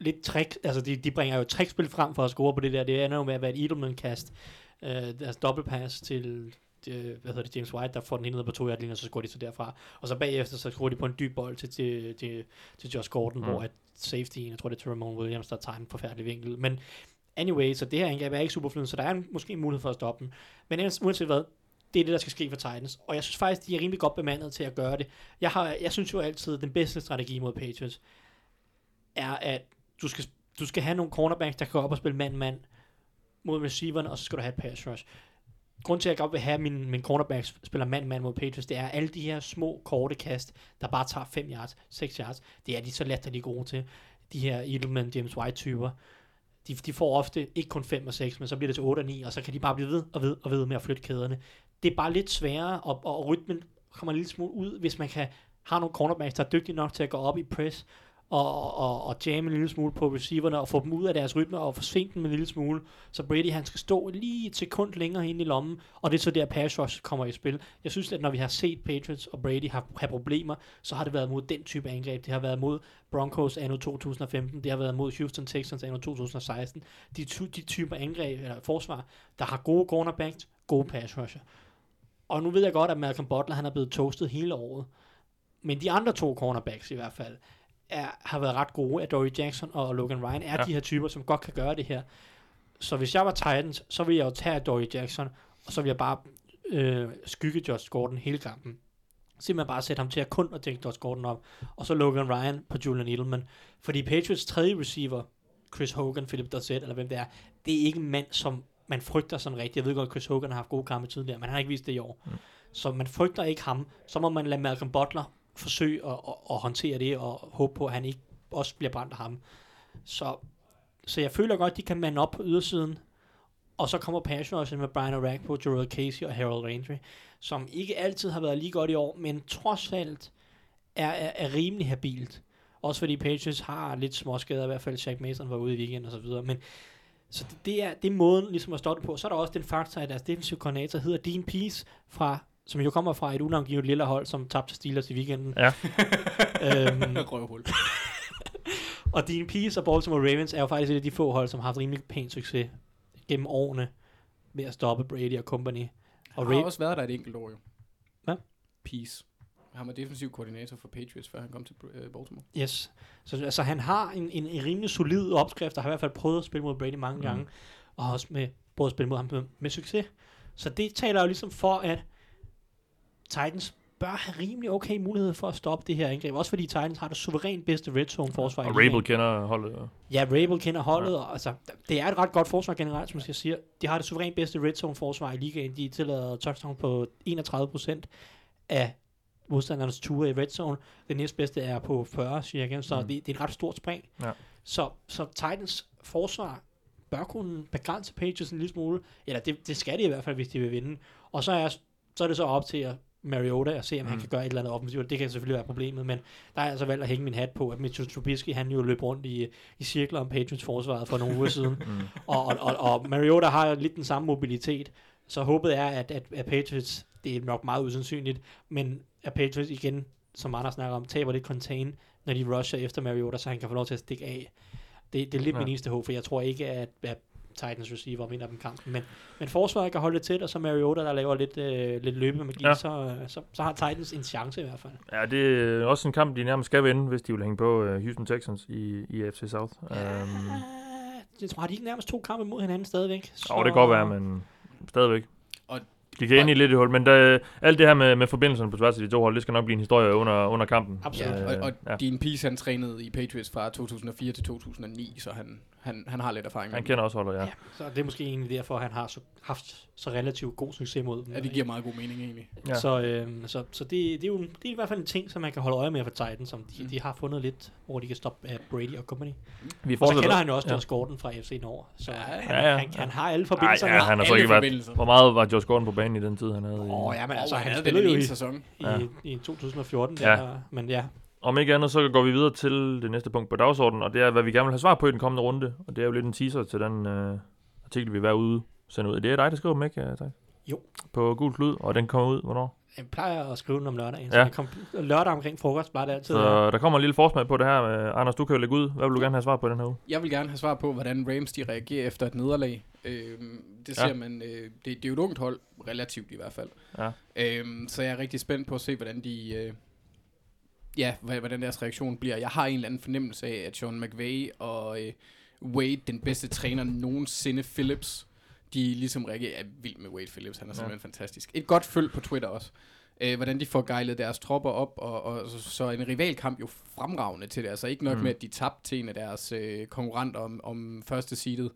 lidt trick, altså de, de bringer jo trickspil frem for at score på det der. Det ender jo med at være et Edelman-kast, øh, deres dobbeltpass til øh, hvad hedder det, James White, der får den ned på to yard og så scorer de så derfra. Og så bagefter, så scorer de på en dyb bold til, til, til, til Josh Gordon, Mm. hvor at safety, jeg tror det er Ramon Williams, der tager en forfærdelig vinkel. Men anyway, så det her angreb er ikke super flydende, så der er en, måske en mulighed for at stoppe den. Men ellers, uanset hvad, det er det, der skal ske for Titans. Og jeg synes faktisk, de er rimelig godt bemandet til at gøre det. Jeg, har, jeg synes jo altid, at den bedste strategi mod Patriots er, at du skal, du skal have nogle cornerbacks, der kan gå op og spille mand-mand mod receiverne, og så skal du have et pass rush grund til, at jeg godt vil have, at min, min cornerback spiller mand-mand mod Patriots, det er alle de her små, korte kast, der bare tager 5 yards, 6 yards. Det er de så latterligt gode til. De her Edelman, James White-typer. De, de får ofte ikke kun 5 og 6, men så bliver det til 8 og 9, og så kan de bare blive ved og ved og ved med at flytte kæderne. Det er bare lidt sværere, og, og rytmen kommer en lille smule ud, hvis man kan have nogle cornerbacks, der er dygtige nok til at gå op i press, og, og, og jamme en lille smule på receiverne, og få dem ud af deres rytme, og forsvinde dem en lille smule, så Brady han skal stå lige et sekund længere inde i lommen, og det er så der pass rush kommer i spil. Jeg synes, at når vi har set Patriots og Brady have, have problemer, så har det været mod den type angreb. Det har været mod Broncos anno 2015, det har været mod Houston Texans anno 2016. De, de typer angreb, eller forsvar, der har gode cornerbacks, gode pass rusher. Og nu ved jeg godt, at Malcolm Butler han er blevet toastet hele året. Men de andre to cornerbacks i hvert fald, er, har været ret gode. At Dory Jackson og Logan Ryan er Ja. de her typer, som godt kan gøre det her. Så hvis jeg var Titans, så ville jeg jo tage Dory Jackson, og så ville jeg bare øh, skygge Josh Gordon hele kampen. Simpelthen bare sætte ham til at kun at dække Josh Gordon op, og så Logan Ryan på Julian Edelman. Fordi Patriots tredje receiver, Chris Hogan, Philip Dorsett, eller hvem det er, det er ikke en mand, som man frygter sådan rigtigt. Jeg ved godt, at Chris Hogan har haft gode kampe tidligere, men han har ikke vist det i år. Mm. Så man frygter ikke ham. Så må man lade Malcolm Butler forsøge at, at, at håndtere det, og håbe på, at han ikke også bliver brændt af ham. Så, så jeg føler godt, de kan mande op på ydersiden, og så kommer pass rushen med Brian Orakpo, Gerald Casey og Harold Landry, som ikke altid har været lige godt i år, men trods alt er, er, er rimelig habilt. Også fordi Patriots har lidt småskader, i hvert fald Jack Mason var ude i weekenden og så videre, men så det, det, er, det er måden ligesom at stoppe på. Så er der også den faktor, at deres defensive koordinator hedder Dean Pease, fra, som jo kommer fra et unavngivet lille hold, som tabte Steelers i weekenden. Ja. øhm, Røvhul. og Dean Pease og Baltimore Ravens er jo faktisk et af de få hold, som har haft rimelig pæn succes gennem årene med at stoppe Brady og company. Og Og har Ra- også været der et enkelt år, jo. Hvad? Peace. Han var defensiv koordinator for Patriots, før han kom til øh, Baltimore. Yes. Så altså, han har en, en, en rimelig solid opskrift, og har i hvert fald prøvet at spille mod Brady mange Mm. mm. gange, og har også med, prøvet at spille mod ham med, med succes. Så det taler jo ligesom for, at Titans bør have rimelig okay mulighed for at stoppe det her angreb. Også fordi Titans har det suverænt bedste red zone forsvar. i Og. Rabel kender holdet. og- Ja, Rabel kender holdet, og altså, det er et ret godt forsvar generelt, som jeg siger. De har det suverænt bedste red zone forsvar i ligaen. De tillader touchdown på 31% af modstandernes ture i red zone. Den næstbedste er på 40 cirka, så mm. det, det, er et ret stort spring. Ja. Så, så Titans forsvar bør kunne begrænse Patriots en lille smule, eller det, det skal de i hvert fald, hvis de vil vinde. Og så er, så er det så op til at Mariota at se, om mm. han kan gøre et eller andet offensivt. Det kan selvfølgelig være problemet, men der er jeg altså valgt at hænge min hat på, at Mitchell Trubisky, han jo løb rundt i, i cirkler om Patriots forsvaret for nogle uger siden. Mm. Og, og, og, og Mariota har lidt den samme mobilitet. Så håbet er, at, at, at Patriots, det er nok meget usandsynligt, men at Patriots igen, som andre snakker om, taber lidt contain, når de rusher efter Mariota, så han kan få lov til at stikke af. Det, det er lidt Ja. min eneste håb, for jeg tror ikke, at, at Titans receiver vinder dem kampen. Men, men forsvaret kan holde det tæt, og så Mariota, der laver lidt, øh, lidt løbemagi, Ja. ja. så, øh, så, så har Titans en chance i hvert fald. Ja, det er også en kamp, de nærmest skal vinde, hvis de vil hænge på uh, Houston Texans i, i AFC South. Um, Jeg tror, har de ikke nærmest to kampe mod hinanden stadigvæk. Så... og det kan godt være, men stadigvæk. Og- de kan ind i lidt i hul, men der, alt det her med, med forbindelserne på tværs af de to hold, det skal nok blive en historie under, under kampen. Absolut. Ja, og, og ja. Dean Pease, han trænede i Patriots fra 2004 til 2009, så han, han, han har lidt erfaring. Han kender også holdet, ja. Ja, så det er måske egentlig derfor, at han har så, haft så relativt god succes mod dem. Ja, det giver meget god mening egentlig. Ja. Så, øh, så, så det, det, er jo det er i hvert fald en ting, som man kan holde øje med for Titans, som de, Mm. de har fundet lidt, hvor de kan stoppe uh, Brady og company. Vi Og så kender han jo også ja. Josh Gordon fra FC Nord, så Ja, han, ja, ja. Han, han har alle Ej, forbindelser. ja, han har så ikke været... Hvor meget var Josh Gordon på banen i den tid, han havde? i- Åh, ja, men altså, han havde spillede jo en i, sæson. i, Ja. i 2014, Ja. der, men ja, Om ikke andet, så går vi videre til det næste punkt på dagsordenen, og det er, hvad vi gerne vil have svar på i den kommende runde. Og det er jo lidt en teaser til den øh, artikel, vi være ude sende ud. Det er dig, der skriver dem, ikke? Tak. Jo. På Gul Klud, og den kommer ud, hvornår? jeg plejer at skrive den om lørdagen, så Ja. jeg kom, lørdag omkring frokost, bare det altid. Så der kommer en lille forsmag på det her. Med, Anders, du kan jo lægge ud. Hvad vil du gerne have svar på den her uge? Jeg vil gerne have svar på, hvordan Rams de reagerer efter et nederlag. Øhm, det ser ja. man, øh, det, det er jo et ungt hold, relativt i hvert fald. Ja. Øhm, så jeg er rigtig spændt på at se, hvordan de... Øh, ja, hvordan deres reaktion bliver. Jeg har en eller anden fornemmelse af, at Sean McVay og øh, Wade, den bedste træner nogensinde, Phillips, de ligesom reagerer. Er vild med Wade Phillips, han er Ja. simpelthen fantastisk. Et godt følg på Twitter også. Øh, hvordan de får gejlet deres tropper op, og, og så, så en rivalkamp jo fremragende til det. Altså ikke nok mm. med, at de tabte til en af deres øh, konkurrenter om, om første seedet.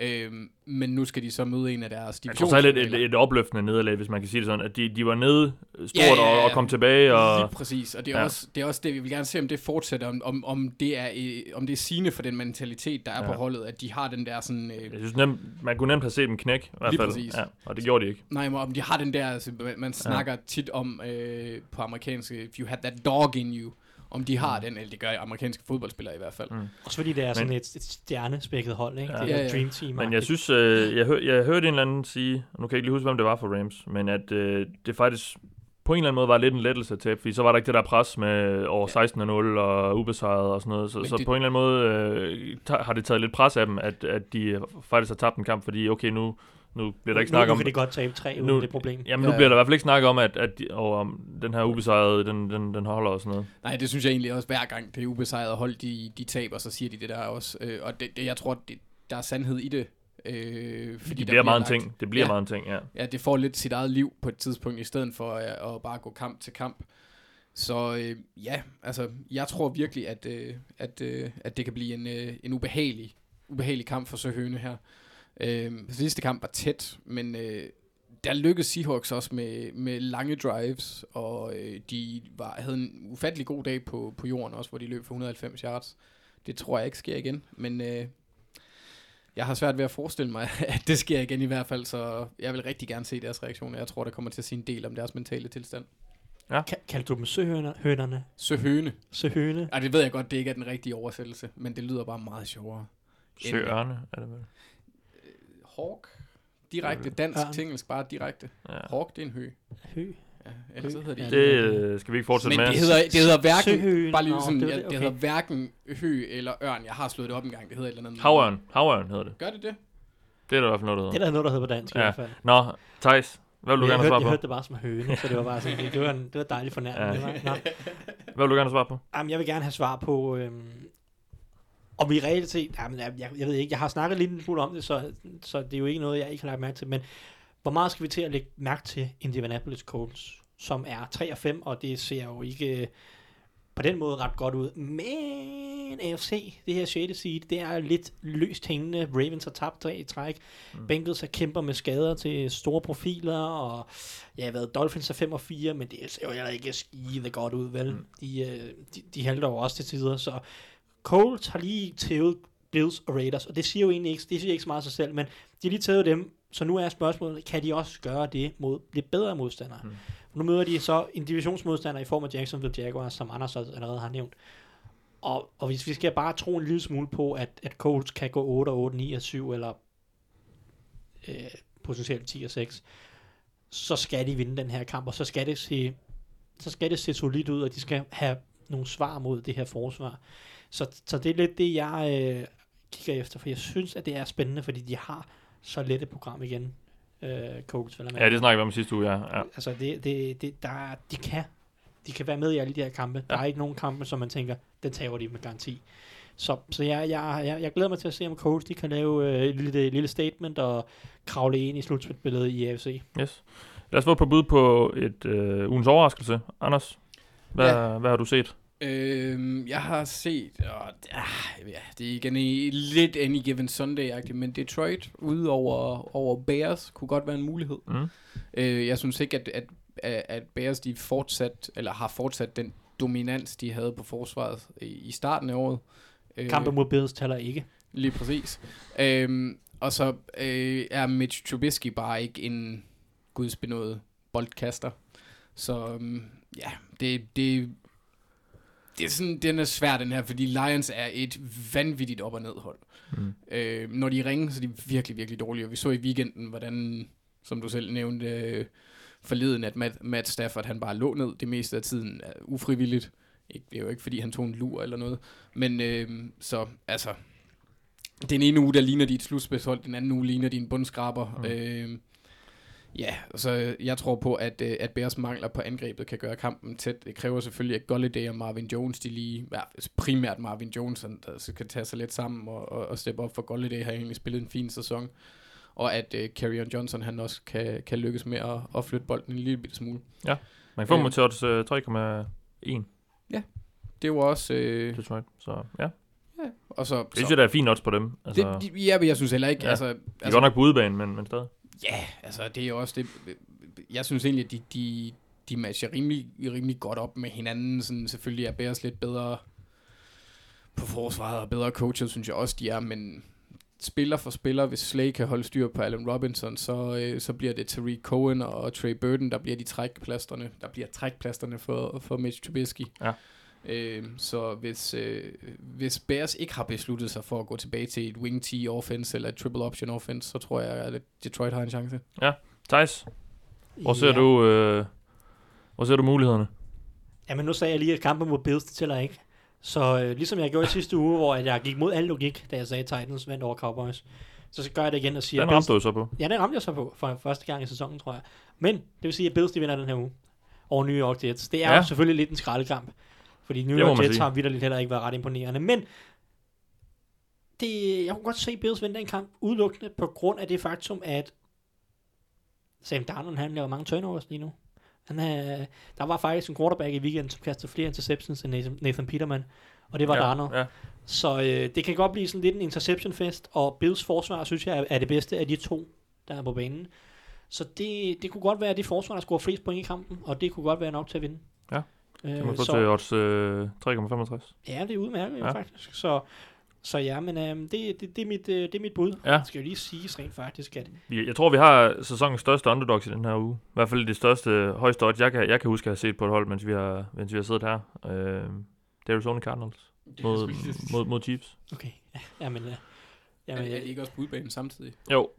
Øhm, men nu skal de så møde en af deres tror så er det et, et, et opløftende nederlag, hvis man kan sige det sådan, at de, de var nede stort Ja, ja, ja, Og, og ja. kom tilbage. Og, Lige præcis, og det er, Ja. ja. også, det er også det, vi vil gerne se, om det fortsætter, om, om, om, det, er, øh, om det er sigende for den mentalitet, der er Ja. ja. på holdet, at de har den der sådan... Øh, jeg synes nemt, man kunne nemt have set dem knække, i hvert fald. præcis. Ja, og det gjorde de ikke. nej, men om de har den der, altså, man- snakker tit om øh, på amerikanske, if you had that dog in you, om de har den, eller det gør amerikanske fodboldspillere i hvert fald. Mm. Også fordi det er sådan Men- et, et stjernespækket hold, ikke? Ja. Det er Ja, et ja. dream team. Men jeg synes, øh, jeg, hør, jeg hørte en eller anden sige, og nu kan jeg ikke lige huske, hvem det var for Rams, men at øh, det faktisk på en eller anden måde var lidt en lettelse til, fordi så var der ikke det der pres med over 16-0 og ubesejret og sådan noget, så, Men så det- på en eller anden måde øh, har det taget lidt pres af dem, at, at de faktisk har tabt en kamp, fordi okay, nu, nu bliver der ikke snak nu, om... Nu kan de godt tabe tre uden Nu- det problem. Jamen nu Ja. bliver der i hvert fald ikke snak om, at, at de, og om den her ubesejrede, den, den, den holder og sådan noget. Nej, det synes jeg egentlig også, hver gang det er ubesejret hold, de, de taber, så siger de det der også. Øh, og det, det, jeg tror, det, der er sandhed i det. Øh, fordi Det der bliver meget en lagt- ting. Det bliver Ja. meget en ting, ja. Ja, det får lidt sit eget liv på et tidspunkt, i stedet for at, at bare gå kamp til kamp. Så øh, ja, altså, jeg tror virkelig, at, øh, at, øh, at det kan blive en, øh, en ubehagelig, ubehagelig kamp for Søhøne her. Øh, sidste kamp var tæt, men øh, der lykkedes Seahawks også med, med lange drives, og øh, de var, havde en ufattelig god dag på, på jorden også, hvor de løb for 190 yards. Det tror jeg ikke sker igen, men øh, jeg har svært ved at forestille mig, at det sker igen i hvert fald, så jeg vil rigtig gerne se deres reaktioner. Jeg tror, der kommer til at sige en del om deres mentale tilstand. Ka- Kaldte du dem søhønerne? Søhøne. Søhøne? Ej, det ved jeg godt, det ikke er den rigtige oversættelse, men det lyder bare meget sjovere. Søørne, er det vel? Hawk. Direkte. Dansk til engelsk, bare direkte. Ja. Hawk, det er en hø. Hø? Ja, ellers så hedder det Ja, ikke. Det øh, skal vi ikke fortsætte Men med. det hedder, det hedder hverken, Søhøen. bare lige Nå, sådan, det det, ja, det, det okay. hedder hverken hø eller ørn. Jeg har slået det op en gang, det hedder et eller andet. Havørn. Havørn hedder det. Gør det det? Det er der i hvert fald noget, der Det hedder. er der noget, der hedder på dansk ja. i Ja. hvert fald. Nå, Thijs. Hvad vil du jeg, gerne hørte, svare jeg på? hørte det bare som høne, så det var bare sådan, det, det, var, en, det var dejligt fornærmende. Ja. Ja. Nå. Hvad vil du gerne svare på? Jamen, jeg vil gerne have svar på, øhm, om vi reelt set, jamen, jeg, jeg, jeg ved ikke, jeg har snakket lidt en smule om det, så, så det er jo ikke noget, jeg ikke har lagt mærke til, men hvor meget skal vi til at lægge mærke til Indianapolis Colts, som er 3 og 5, og det ser jo ikke øh, på den måde ret godt ud, men AFC, det her 6. seed, det er lidt løst hængende, Ravens har tabt tre i træk, mm. Bengals har kæmper med skader til store profiler, og ja, hvad, Dolphins er 5 og 4, men det ser jo heller ikke skide godt ud, vel? Mm. De, øh, de, de halter jo også til tider, så Colts har lige tævet Bills og Raiders, og det siger jo egentlig ikke, det siger ikke så meget sig selv, men de har lige taget dem, så nu er spørgsmålet, kan de også gøre det mod lidt bedre modstandere? Mm. Nu møder de så en divisionsmodstander i form af Jacksonville Jaguars, som Anders allerede har nævnt. Og, og hvis vi skal bare tro en lille smule på, at, at Colts kan gå 8 og 8, 9 og 7, eller øh, potentielt 10 og 6, så skal de vinde den her kamp, og så skal det se, så skal det se solidt ud, og de skal have nogle svar mod det her forsvar. Så, så det er lidt det, jeg øh, kigger efter, for jeg synes, at det er spændende, fordi de har så let et program igen, øh, Colts. mærke. Ja, det snakker vi om sidste uge, ja. ja. Altså, det, det, det, der, de kan de kan være med i alle de her kampe. Ja. Der er ikke nogen kampe, som man tænker, den tager de med garanti. Så, så jeg, jeg, jeg, jeg glæder mig til at se, om Colts de kan lave øh, et lille, lille statement og kravle ind i slutspilsbilledet i AFC. Yes. Lad os få par bud på et øh, ugens overraskelse. Anders, hvad, ja. hvad har du set? Øhm, jeg har set, og, ah, ja, det er igen i, lidt Any Given Sunday-agtigt, men Detroit ude over, over Bears kunne godt være en mulighed. Mm. Øh, jeg synes ikke, at, at, at Bears de fortsat, eller har fortsat den dominans, de havde på forsvaret i, i starten af året. Øh, Kampe mod Bills tæller ikke. Lige præcis. Øhm, og så øh, er Mitch Trubisky bare ikke en gudsbenået boldkaster. Så øhm, ja, det, det, det er sådan, den er svær den her, fordi Lions er et vanvittigt op- og nedhold. Mm. Øh, når de ringer, så er de virkelig, virkelig dårlige. Og vi så i weekenden, hvordan, som du selv nævnte, øh, forleden, at Matt, Matt Stafford, han bare lå ned det meste af tiden øh, ufrivilligt. Ikke, det er jo ikke, fordi han tog en lur eller noget. Men øh, så, altså, den ene uge, der ligner de et slutspilshold, den anden uge ligner de en bundskraber. Mm. Øh, ja, så jeg tror på, at, øh, at Bears mangler på angrebet kan gøre kampen tæt. Det kræver selvfølgelig, at Golladay og Marvin Jones, de lige, ja, primært Marvin Jones, der så kan tage sig lidt sammen og, og, og steppe op for Golladay, har egentlig spillet en fin sæson. Og at øh, Carrion Johnson, han også kan, kan lykkes med at, at flytte bolden en lille bitte smule. Man kan få Øh. øh, 3,1 Det var også... Øh, Detroit. Så ja, og så, det så synes jeg, der er fint odds på dem. Altså, det, de, ja, men jeg synes heller ikke, Ja. ja. altså, de er altså godt nok på udebane, men, men stadig. Ja, altså det er jo også det. Øh, øh, jeg synes egentlig, at de, de, de matcher rimelig, rimelig godt op med hinanden. Sådan, selvfølgelig er Bears lidt bedre på forsvaret og bedre coacher, synes jeg også, de er. Men spiller for spiller, hvis Slay kan holde styr på Allen Robinson, så, øh, så bliver det Tariq Cohen og Trey Burden, der bliver de trækplasterne, der bliver trækplasterne for, for Mitch Trubisky. Ja. Øh, så hvis, øh, hvis Bears ikke har besluttet sig for at gå tilbage til et wing T offense eller et triple option offense, så tror jeg, at Detroit har en chance. Thijs, hvor ser, Ja. du, øh, hvor ser du mulighederne? Jamen nu sagde jeg lige, at kampen mod Bills, det tæller ikke. Så øh, ligesom jeg gjorde i sidste uge, hvor at jeg gik mod al logik, da jeg sagde, Titans vandt over Cowboys, så gør jeg det igen og siger, Den at Bills, ramte du så på. ja, den ramte jeg så på for første gang i sæsonen, tror jeg. Men det vil sige, at Bills de vinder den her uge over New York Jets. Det er Ja. ja. jo selvfølgelig lidt en skraldekamp, fordi New York Jets har vidderligt heller ikke været ret imponerende. Men det, jeg kunne godt se Bills vinde den kamp udelukkende på grund af det faktum, at Sam Darnold, han laver mange turnovers lige nu. Han er, der var faktisk en quarterback i weekenden, som kastede flere interceptions end Nathan, Nathan Peterman, og det var ja, Darnold. Ja. Så øh, det kan godt blive sådan lidt en interception-fest, og Bills forsvar, synes jeg, er, det bedste af de to, der er på banen. Så det, det kunne godt være det forsvar, der scorer flest point i kampen, og det kunne godt være nok til at vinde. Ja, øh, Kan man få så, til odds øh, 3,65. Ja, det er udmærket jo Ja. faktisk. Så, så ja, men øh, det, det, det, er mit, øh, det er mit bud. Ja. Det skal jo lige siges rent faktisk, at Jeg tror, vi har sæsonens største underdogs i den her uge. I hvert fald det største, højeste odds, jeg kan, jeg kan huske at have set på et hold, mens vi har, mens vi har siddet her. Øh, det er Arizona Cardinals mod, mod, mod Chiefs. okay, ja, jamen, øh, jamen, Er, er jeg, de ikke også på udbanen samtidig? Jo,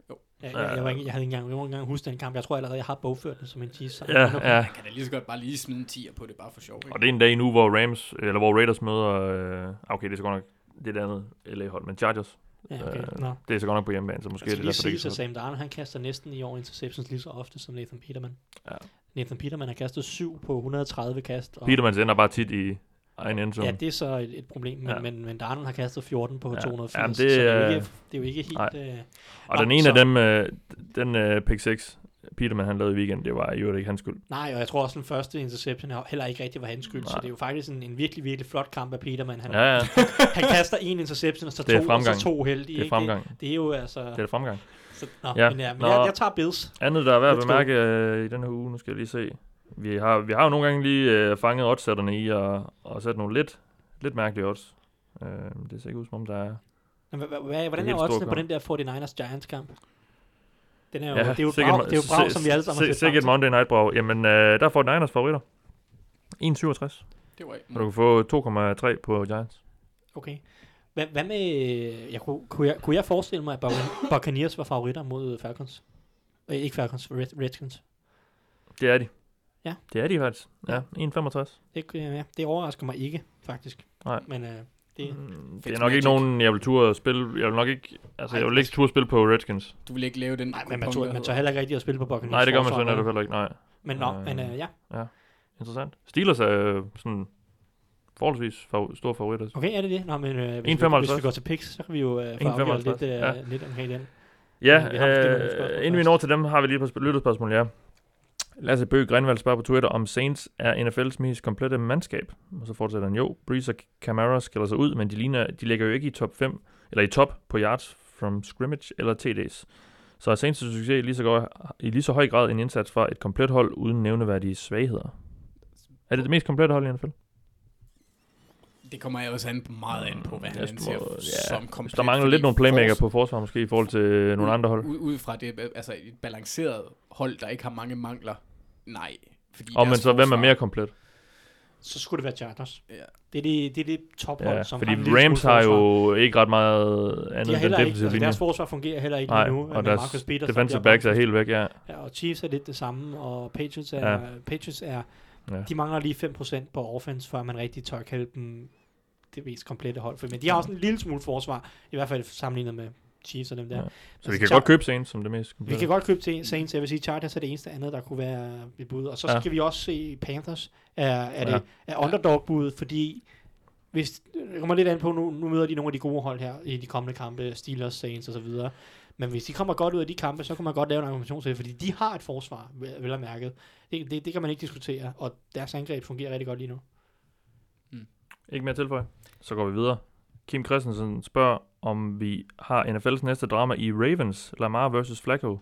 jeg, jeg, jeg, var ikke, jeg havde ikke engang, jeg engang huske den kamp. Jeg tror allerede, jeg har bogført den som en sejr. ja, okay. ja. Man kan da lige så godt bare lige smide en 10'er på det, bare for sjov. Ikke? Og det er en dag nu, hvor Rams, eller hvor Raiders møder, øh, okay, det er så godt nok det er det andet LA-hold, men Chargers Ja, okay. Øh. Det er så godt nok på hjemmebane, så måske Jeg er det derfor, det ikke er så Sam Darnold, han kaster næsten i år interceptions lige så ofte som Nathan Peterman. Ja. Nathan Peterman har kastet 7 på 130 kast. Og Peterman ender bare tit i egen endzone. Ja, det er så et, et problem, men, Ja. men, men Darnold har kastet 14 på Ja. 280, Jamen, det så det er, jo ikke, det er jo ikke helt... Nej. Øh, og den ene så- af dem, øh, den øh, pick 6, Peterman han lavede i weekend, det var jo ikke hans skyld. nej, og jeg tror også, den første interception heller ikke rigtig var hans skyld, så Nej. det er jo faktisk en, en virkelig, virkelig flot kamp af Peterman. Han, Ja, ja, han kaster en interception, og så er to, og så to heldige. det er ikke? fremgang. Det, det er jo altså... Det er fremgang. Så, nå, Ja. Men, ja, men nå. jeg, jeg tager Bills. Andet, der er værd at bemærke øh, i den her uge, nu skal jeg lige se. Vi har, vi har jo nogle gange lige øh, fanget oddsætterne i at, at sætte nogle lidt, lidt mærkelige odds. Øh, det ser ikke ud som om, der er... Hvordan er oddsene på den der 49ers Giants kamp? Den er jo, Ja, det er jo sikkert- brag, det er jo si- som vi alle sammen har set Sikkert. Monday Night Brawl. Jamen, øh, der får Niners favoritter. 1,67. Det var ikke Og du kan få 2,3 på Giants. Okay. Hvad, hvad med... Jeg kunne, kunne, jeg, kunne jeg forestille mig, at Buc- Buccaneers var favoritter mod Falcons? Øh, ikke Falcons, Red, Redskins. Det er de. Ja. Det er de faktisk. Ja, 1,65. Det, øh, ja, det overrasker mig ikke, faktisk. Nej. Men øh, det, Mm, Det er nok ikke Magic. nogen, jeg vil turde at spille. Jeg vil nok ikke... Altså, Ej, jeg vil ikke turde at spille på Redskins. Du vil ikke lave den nej, men man tør, man tør heller ikke rigtig at spille på Buccaneers Nej, det gør man forsvar, så netop heller ikke. Nej. Men nå, Øh, men øh, ja. Interessant. Steelers er øh, sådan forholdsvis favor- store favoritter. Okay, er det det? Nå, men øh, hvis, vi, 1,55. hvis vi går til picks, så kan vi jo øh, få 1,55, afgjort lidt, øh, ja. lidt omkring den. Ja, Men vi spørgsmål øh, inden vi når til dem, har vi lige et par sp- lytterspørgsmål, ja. Lasse Bøge Grenvald spørger på Twitter, om Saints er NFL's mest komplette mandskab. Og så fortsætter han, jo, Breeze og Camara skiller sig ud, men de, ligner, de ligger jo ikke i top 5, eller i top på yards from scrimmage eller TD's. Så er Saints succes lige, så godt, i lige så høj grad en indsats fra et komplet hold uden nævneværdige svagheder. Er det det mest komplette hold i NFL? Det kommer jeg også an på meget an på, hvad han Jeg anser tror- som ja, komplet. Der mangler lidt nogle playmaker på forsvar måske i forhold til nogle andre hold. Ud, ud fra det, altså et balanceret hold, der ikke har mange mangler. Nej. Fordi Og men så hvem er forsvar- mere komplet? Så skulle det være Chargers. Ja. Det er det, det, er det tophold, Ja, som fordi har Rams har forsvar. jo ikke ret meget andet De end heller den ikke, defensive altså linje. deres forsvar fungerer heller ikke Nej, lige nu. og med deres Marcus Peters, defensive backs er helt væk, ja. Ja, og Chiefs er lidt det samme, og Patriots er, Ja. ja. Patriots er Ja. de mangler lige 5% på offense, før man rigtig tør kalde dem det mest komplette hold. For- Men de har også en lille smule forsvar, i hvert fald sammenlignet med Chiefs og dem der. Ja. Altså, Så vi kan Char- godt købe Saints som det mest Vi komplette. kan godt købe Saints, jeg vil sige, Chargers er det eneste andet, der kunne være et bud. Og så Ja. skal vi også se Panthers, er, er, Ja. det, er underdog-budet, fordi hvis, det kommer lidt an på, nu, nu møder de nogle af de gode hold her i de kommende kampe, Steelers, Saints osv. Men hvis de kommer godt ud af de kampe, så kan man godt lave en argumentation til det, fordi de har et forsvar, vel at mærket. Det, det, det kan man ikke diskutere, og deres angreb fungerer rigtig godt lige nu. Ikke mere at tilføje. Så går vi videre. Kim Christensen spørger, om vi har NFL's næste drama i Ravens, Lamar versus Flacco.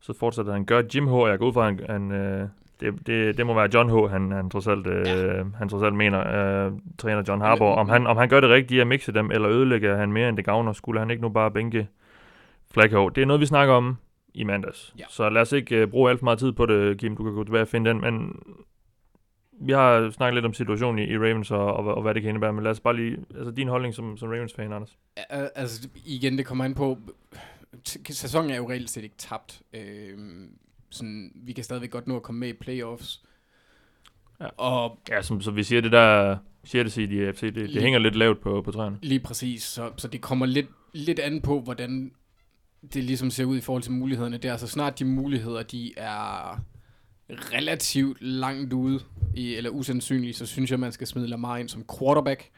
Så fortsætter han, gør Jim H. Jeg går ud fra, han, han øh, det, det, det, må være John H. Han, han, trods, alt, øh, Ja. han trods alt mener, øh, træner John Harbaugh. Om han, om han gør det rigtige at mixe dem, eller ødelægger han mere end det gavner, skulle han ikke nu bare bænke Flacco. Det er noget, vi snakker om i mandags. Ja. Så lad os ikke øh, bruge alt for meget tid på det, Kim. Du kan gå tilbage og finde den, men vi har snakket lidt om situationen i, i Ravens og, og, og hvad det kan indebære, men lad os bare lige, altså din holdning som, som Ravens-fan, Anders. Al- Altså, igen, det kommer an på... Sæsonen er jo reelt set ikke tabt. Øhm, sådan, vi kan stadigvæk godt nå at komme med i playoffs. Ja. Og Ja, som, så vi siger, det der 6. seed i AFC, det, det Lige- hænger lidt lavt på, på træerne. lige præcis, så, så det kommer lidt, lidt an på, hvordan det ligesom ser ud i forhold til mulighederne der. Så snart de muligheder, de er relativt langt ude, i, eller usandsynlige, så synes jeg, man skal smide Lamar ind som quarterback.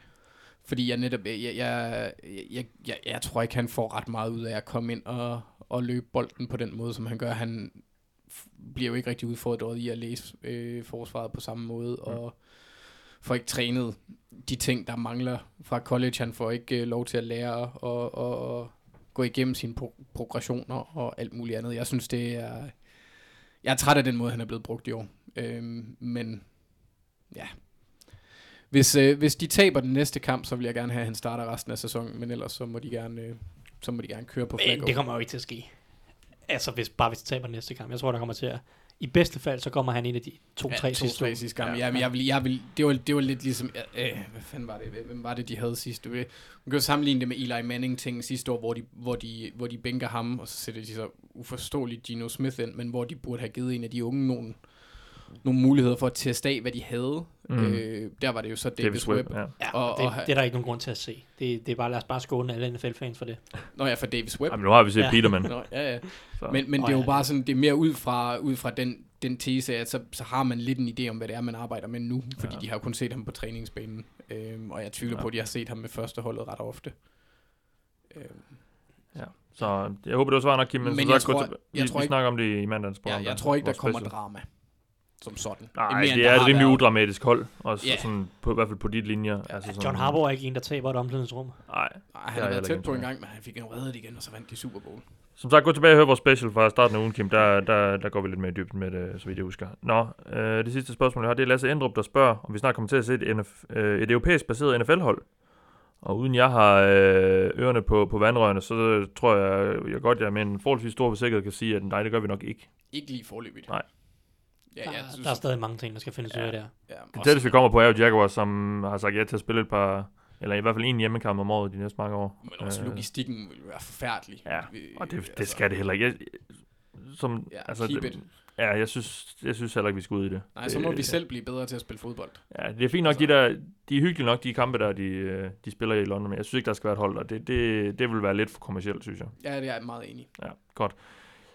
Fordi jeg netop, jeg, jeg, jeg, jeg, jeg, jeg tror ikke, han får ret meget ud af at komme ind og, og løbe bolden på den måde, som han gør. Han bliver jo ikke rigtig udfordret i at læse øh, forsvaret på samme måde, Mm. og får ikke trænet de ting, der mangler fra college. Han får ikke øh, lov til at lære og, og, og gå igennem sine pro- progressioner og alt muligt andet. Jeg synes, det er... Jeg er træt af den måde, han er blevet brugt i år. Øhm, men ja. Hvis, øh, hvis de taber den næste kamp, så vil jeg gerne have, at han starter resten af sæsonen. Men ellers så må de gerne, øh, så må de gerne køre på Men Flacco. det kommer jo ikke til at ske. Altså, hvis, bare hvis de taber næste kamp. Jeg tror, der kommer til at... I bedste fald, så kommer han ind af de to-tre ja, sidste to, tre uge. sidste kamp. Ja. Ja, men jeg vil, jeg vil, det, var, det var lidt ligesom, øh, hvad fanden var det, hvem var det, de havde sidste? Man kan jo sammenligne det med Eli Manning-ting sidste år, hvor de, hvor, de, hvor de bænker ham, og så sætter de så uforståeligt Gino Smith ind, men hvor de burde have givet en af de unge nogle, nogle muligheder for at teste af, hvad de havde. Mm. Øh, der var det jo så Davis, Davis Webb. Webb, ja. Ja, Og- og, det, det er der ikke nogen grund til at se. Det, det er bare, lad os bare skåne alle NFL-fans for det. Nå ja, for Davis Webb. Jamen, nu har vi set Ja. Peterman. Nå, ja, ja. Så. Men, men det er jo ja. bare sådan, det er mere ud fra, ud fra den, den tese, at så, så har man lidt en idé om, hvad det er, man arbejder med nu. Fordi Ja. ja. de har jo kun set ham på træningsbanen. Øhm, og jeg tvivler Ja. ja. på, at de har set ham med første holdet ret ofte. Øhm, Så jeg håber, det var svar nok, Kim. Men, Men så jeg gå tror- til, jeg vi, tror vi ikke- snakker om det i mandagens ja, program. jeg tror ikke, der kommer special. drama som sådan. Nej, Mere, det er et rimelig været. udramatisk hold. Også Ja. sådan, på, i hvert fald på dit linjer. Altså sådan, John Harbaugh er ikke en, der taber et omklædningsrum. Nej. Han har været tæt på en gang, men han fik en reddet igen, og så vandt de Super Bowl. Som sagt, gå tilbage og hør vores special fra starten af ugen, Kim. Der, der, der går vi lidt mere i dybden med det, så vidt jeg husker. Nå, øh, det sidste spørgsmål, jeg har, det er Lasse Endrup, der spørger, om vi snart kommer til at se et, NF, øh, et europæisk baseret NFL-hold. Og uden jeg har øh, ørerne på, på vandrørene, så tror jeg, jeg godt, jeg med en forholdsvis stor sikkerhed kan sige, at nej, det gør vi nok ikke. Ikke lige forløbigt. Nej. Ja, der, jeg der synes, er stadig mange ting, der skal findes ud af der. ja, Det tætteste, vi kommer på, er jo Jaguars, som har sagt ja til at spille et par, eller i hvert fald en hjemmekamp om året de næste mange år. Men også Øh, logistikken vil være forfærdelig. Ja, Og det, det altså, skal det heller ikke. Jeg, som, Ja, altså, keep det, it. ja, jeg synes, jeg synes heller ikke, vi skal ud i det. Nej, så må det, vi selv blive bedre til at spille fodbold. Ja, det er fint nok, de der, de er hyggelige nok, de kampe der, de, øh, de spiller i London, men jeg synes ikke, der skal være et hold der. Det, det, det vil være lidt for kommercielt, synes jeg. Ja, det er jeg meget enig. i. Ja, godt.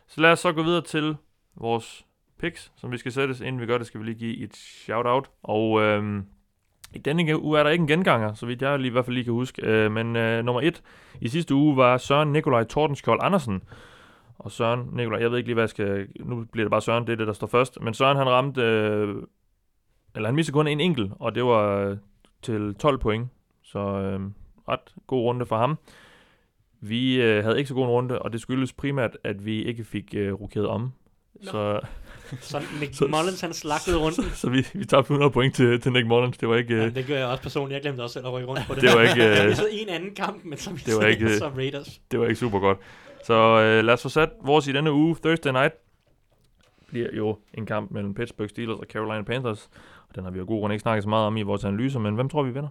Så lad os så gå videre til vores picks, som vi skal sættes. Inden vi gør det, skal vi lige give et shout-out. Og øhm, i denne uge er der ikke en genganger, så vidt jeg lige, i hvert fald lige kan huske. Øh, men øh, nummer et i sidste uge var Søren Nikolaj Tordenskjold Andersen. Og Søren Nikolaj, jeg ved ikke lige, hvad jeg skal... Nu bliver det bare Søren, det er det, der står først. Men Søren, han ramte... Øh, eller han mistede kun en enkelt, og det var øh, til 12 point. Så øh, ret god runde for ham. Vi øh, havde ikke så god en runde, og det skyldes primært, at vi ikke fik øh, rokeret om. Nå. Så, Så Nick Så- Mullins, han slagtede rundt. så, så vi, vi tabte 100 point til, til Nick Mullins. Det var ikke... Ja, Øh, det gør jeg også personligt. Jeg glemte også selv at rykke rundt på det. Det var ikke, øh, Jeg missede en anden kamp, men så det var ikke, øh, så Raiders. det var ikke super godt. Så øh, lad os få sat vores i denne uge. Thursday night bliver jo en kamp mellem Pittsburgh Steelers og Carolina Panthers. Og den har vi jo god grund ikke snakket så meget om i vores analyser, men hvem tror vi vinder?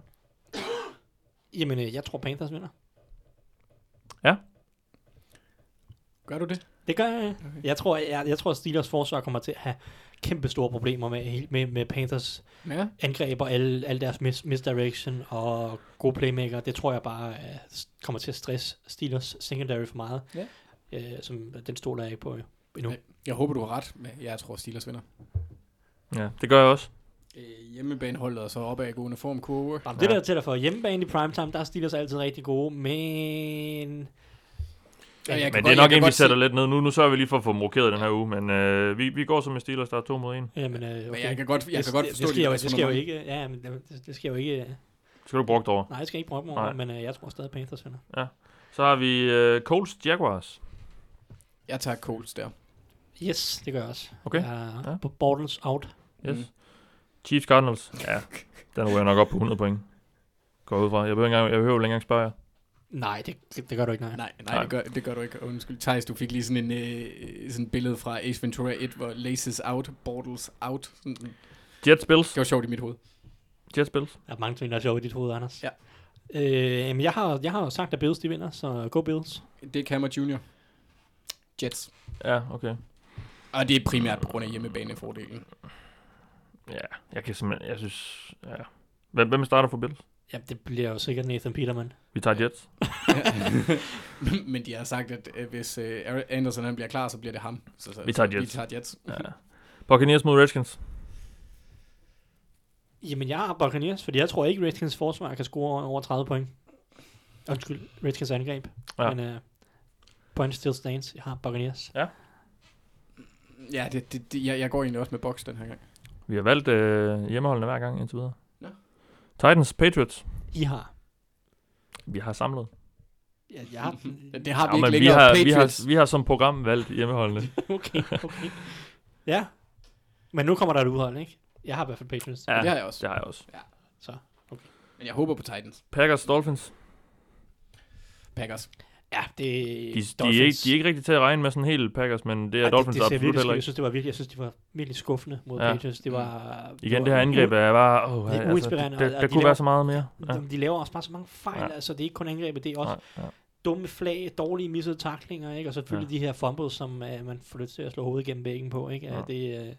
Jamen, øh, jeg tror Panthers vinder. Gør du det? Det gør jeg. Jeg tror, jeg, jeg tror, at Steelers forsvar kommer til at have kæmpe store problemer med, med, med Panthers Ja. angreb og alle, alle deres mis, misdirection og gode playmaker. Det tror jeg bare uh, kommer til at stresse Steelers secondary for meget. Ja. Uh, som, den stoler jeg ikke på endnu. Ja. Jeg håber, du har ret, men jeg tror, Steelers vinder. Ja, det gør jeg også. Øh, hjemmebaneholdet og så opadgående formkurve. Jamen, det Ja. der til dig for hjemmebane i primetime, der er Steelers altid rigtig gode, men... Ja, jeg Men godt- det er jeg nok en, vi sætter se- lidt ned. Nu, nu sørger vi lige for at få dem rokeret den her uge, men øh, vi, vi går som med Steelers, der er to mod en. Jamen, uh, okay. Men jeg kan godt, jeg det, kan godt forstå det, sker jo, dit det sker jo ikke, ja, men det, det sker jo ikke, Det skal du brugt over. nej, jeg skal ikke bruge over, men uh, jeg tror stadig Panthers vinder. Så har vi øh, Colts Jaguars. Jeg tager Colts der. Yes, det gør jeg også. Okay. Ja, Ja. ja. Bortles out. Yes. Mm. Chiefs Cardinals. Ja, den ryger nok op på 100 point. Går jeg ud fra. Jeg behøver, ikke engang, jeg behøver ikke engang spørge jer. Nej, det, det, det gør du ikke, nej. Nej, nej, Nej. Det, gør, det gør du ikke. Undskyld, Thijs, du fik lige sådan en øh, sådan et billede fra Ace Ventura 1, hvor laces out, Bortles out. Sådan, det Jets Bills. var sjovt i mit hoved. Jets Bills. Der er mange ting, der er sjovt i dit hoved, Anders. Ja. Øh, jamen, jeg har, jeg har jo sagt, at Bills de vinder, så go Bills. Det er Cameron Jr. Jets. Ja, okay. Og det er primært på grund af hjemmebanefordelen. Ja, jeg kan simpelthen, jeg synes, ja. Hvem, hvem starter for Bills? Ja, det bliver jo sikkert Nathan Peterman. Vi tager Jets. Men de har sagt, at øh, hvis øh, Anderson han bliver klar, så bliver det ham. Så, så, Vi tager Jets. Vi tager Jets. Ja. Buccaneers mod Redskins. Jamen, jeg har Buccaneers, fordi jeg tror ikke, Redskins forsvar kan score over 30 point. Undskyld, Redskins angreb. Ja. Ja. Men uh, point still stands. Jeg har Buccaneers. Ja, det, det, det, jeg, jeg går egentlig også med box den her gang. Vi har valgt øh, hjemmeholdene hver gang indtil videre. Titans, Patriots. I har. Vi har samlet. Ja, jeg har. Det har vi Ja, ikke men vi længere. har, vi, Patriots. har, vi har som program valgt hjemmeholdene. okay, okay. Ja. Men nu kommer der et udhold, ikke? Jeg har i hvert fald Patriots. Ja, det har jeg også. Det har jeg også. Så. Men jeg håber på Titans. Packers, Dolphins. Packers. Ja, det De, de, er ikke, de er ikke rigtig til at regne med sådan helt Packers, men det er Ej, Dolphins det, det absolut virkelig, heller Jeg ikke. synes, det var virkelig, jeg synes, de var virkelig skuffende mod Ja. ja. Patriots. Det var... Igen, det her angreb er bare... Oh, Det er altså, det, der, der de kunne laver- være så meget mere. Ja. De, de laver også bare så mange fejl. Ja. Ja. Altså, det er ikke kun angrebet, det er også Nej, ja. dumme flag, dårlige missede taklinger, ikke? Og selvfølgelig ja. de her fumbles, som uh, man får lyst til at slå hovedet gennem væggen på, ikke? Ja. Ja. Det, uh,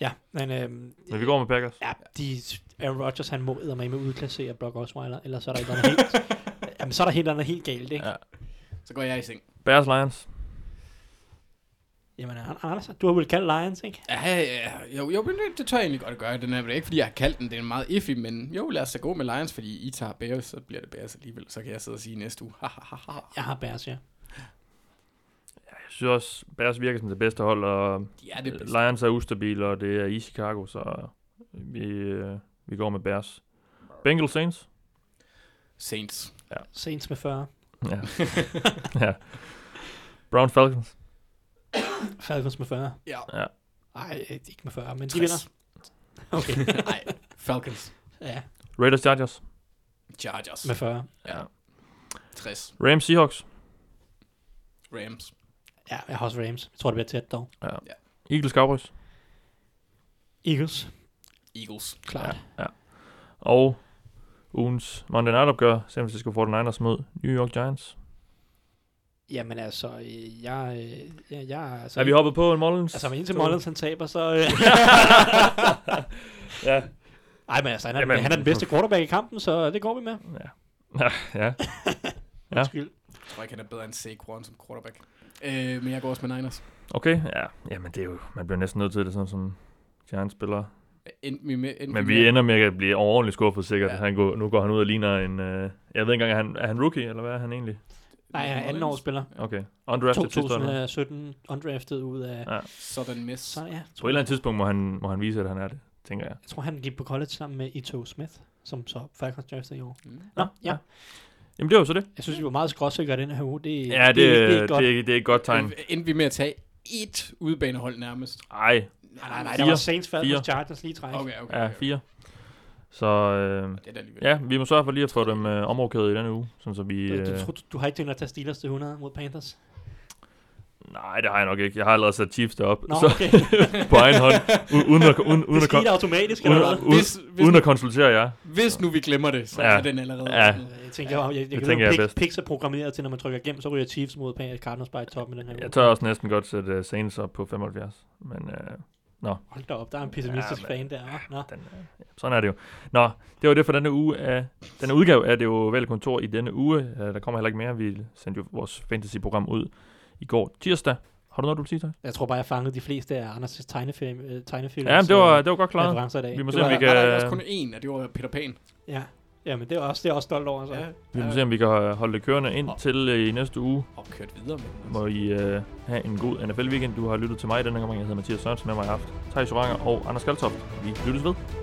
Ja, men øhm, Men vi går med Packers. ja, de, Aaron Rodgers, han må med med udklassere Brock Osweiler, ellers så er der et eller andet helt, jamen, så er der helt andet helt galt, ikke? Ja. Så går jeg i seng. Bears Lions. Jamen, Anders, du har vel kaldt Lions, ikke? Ja, ja, ja. Jo, jo, men det, det tør jeg egentlig godt at gøre. Den er det er ikke, fordi jeg har kaldt den. Det er meget iffy, men jo, lad os da gå med Lions, fordi I tager Bears, så bliver det Bears alligevel. Så kan jeg sidde og sige næste uge. Jeg har Bears, ja. Jeg synes også, Bears virker som det bedste hold, og De er det bedste. Lions er ustabile, og det er i Chicago, så vi, øh, vi går med Bears. Bengals Saints. Saints. Saints med 40. Ja. ja. Brown Falcons. Falcons med 40. Ja. Ja. Nej, ikke med 40, men de 60. vinder. Okay, Nej, Falcons. ja, Raiders Chargers. Chargers. med 40. Ja. 60. Rams Seahawks. Rams. Ja, jeg har også Rams. Jeg tror, det bliver tæt dog. Eagles Cowboys. Eagles, Eagles. klart. Ja. Og ugens Monday Night opgør, San Francisco 49ers mod New York Giants. Jamen altså, øh, jeg, øh, jeg, jeg altså, Er vi hoppet på en Mullins? Altså, indtil Mullins han taber, så... Øh, ja. Ej, men altså, han er, Jamen. han er den bedste quarterback i kampen, så det går vi med. Ja. ja. Ja. Undskyld. Jeg tror ikke, han er bedre end Saquon som quarterback. Øh, men jeg går også med Niners. Okay, ja. Jamen, det er jo, man bliver næsten nødt til det, sådan som Giants spiller. Endte vi med, endte Men med, vi ender med at blive overordentligt skuffet sikkert. Ja. Ja. Han går, nu går han ud og ligner en... Øh, jeg ved ikke engang, er han, er han rookie, eller hvad er han egentlig? Nej, han er anden års spiller. Okay. Undrafted sidste år. nu. 2017 undrafted ud af... Ja. Sådan miss. Så ja, På et eller andet tidspunkt må han, må han vise, at han er det, tænker jeg. jeg tror, han gik på college sammen med Ito Smith, som så Falcons draftede i år. Mm. Nå, ja. Jamen, det var så det. Jeg synes, vi var meget skråsikre den her uge. Det, Ja, det, det, er, ikke- det er godt. det, det er et godt tegn. Endte vi med at tage et udebanehold nærmest. Ej, Nej, nej, nej, Fire. der var Saints, Falcons, Fire. Chargers lige træk. Okay, okay. ja, okay. fire. Så øh, er ja, vi må sørge for lige at få dem øh, omrokeret i denne uge, sådan så vi... Du, Øh, du, du, du, har ikke tænkt at tage Steelers til 100 mod Panthers? nej, det har jeg nok ikke. Jeg har allerede sat Chiefs derop, Nå, så okay. på egen hånd, u- uden at, uden, uden det skete automatisk, eller uden, hvad? uden, Hvis, hvis, uden nu, at konsultere jer. hvis nu vi glemmer det, så Ja. er den allerede. Ja. Jeg tænker, jeg, jeg, jeg, Det jeg tænker jeg er bedst. Pix er programmeret til, når man trykker igennem, så ryger Chiefs mod Pan- Cardinals bare i toppen i den her uge. Jeg tør også næsten godt sætte uh, Saints op på 75, men øh, Hold da op, der er en pessimistisk Ja, fan der. Nå. den, øh, ja, sådan er det jo. Nå, det var det for denne uge af, denne udgave af det jo vel kontor i denne uge. Uh, der kommer heller ikke mere. Vi sendte jo vores fantasy-program ud i går tirsdag. Har du noget, du vil sige, Thijs? Jeg tror bare, jeg fangede de fleste af Anders' tegnefilm, øh, tegnefilm Ja, men det var, det var godt klaret. Vi må Det se, om var- vi Var der kan- også kun én, og det var Peter Pan. Ja, ja men det er også, det er også stolt over. Så. Ja. Vi må se, om vi kan øh, holde det kørende ind til øh, i næste uge. Og kørt videre med den. Må I uh, have en god NFL-weekend. Du har lyttet til mig denne gang. Jeg hedder Mathias Sørensen. Med mig har haft Thijs Oranger og Anders Kaltoft. Vi lyttes ved.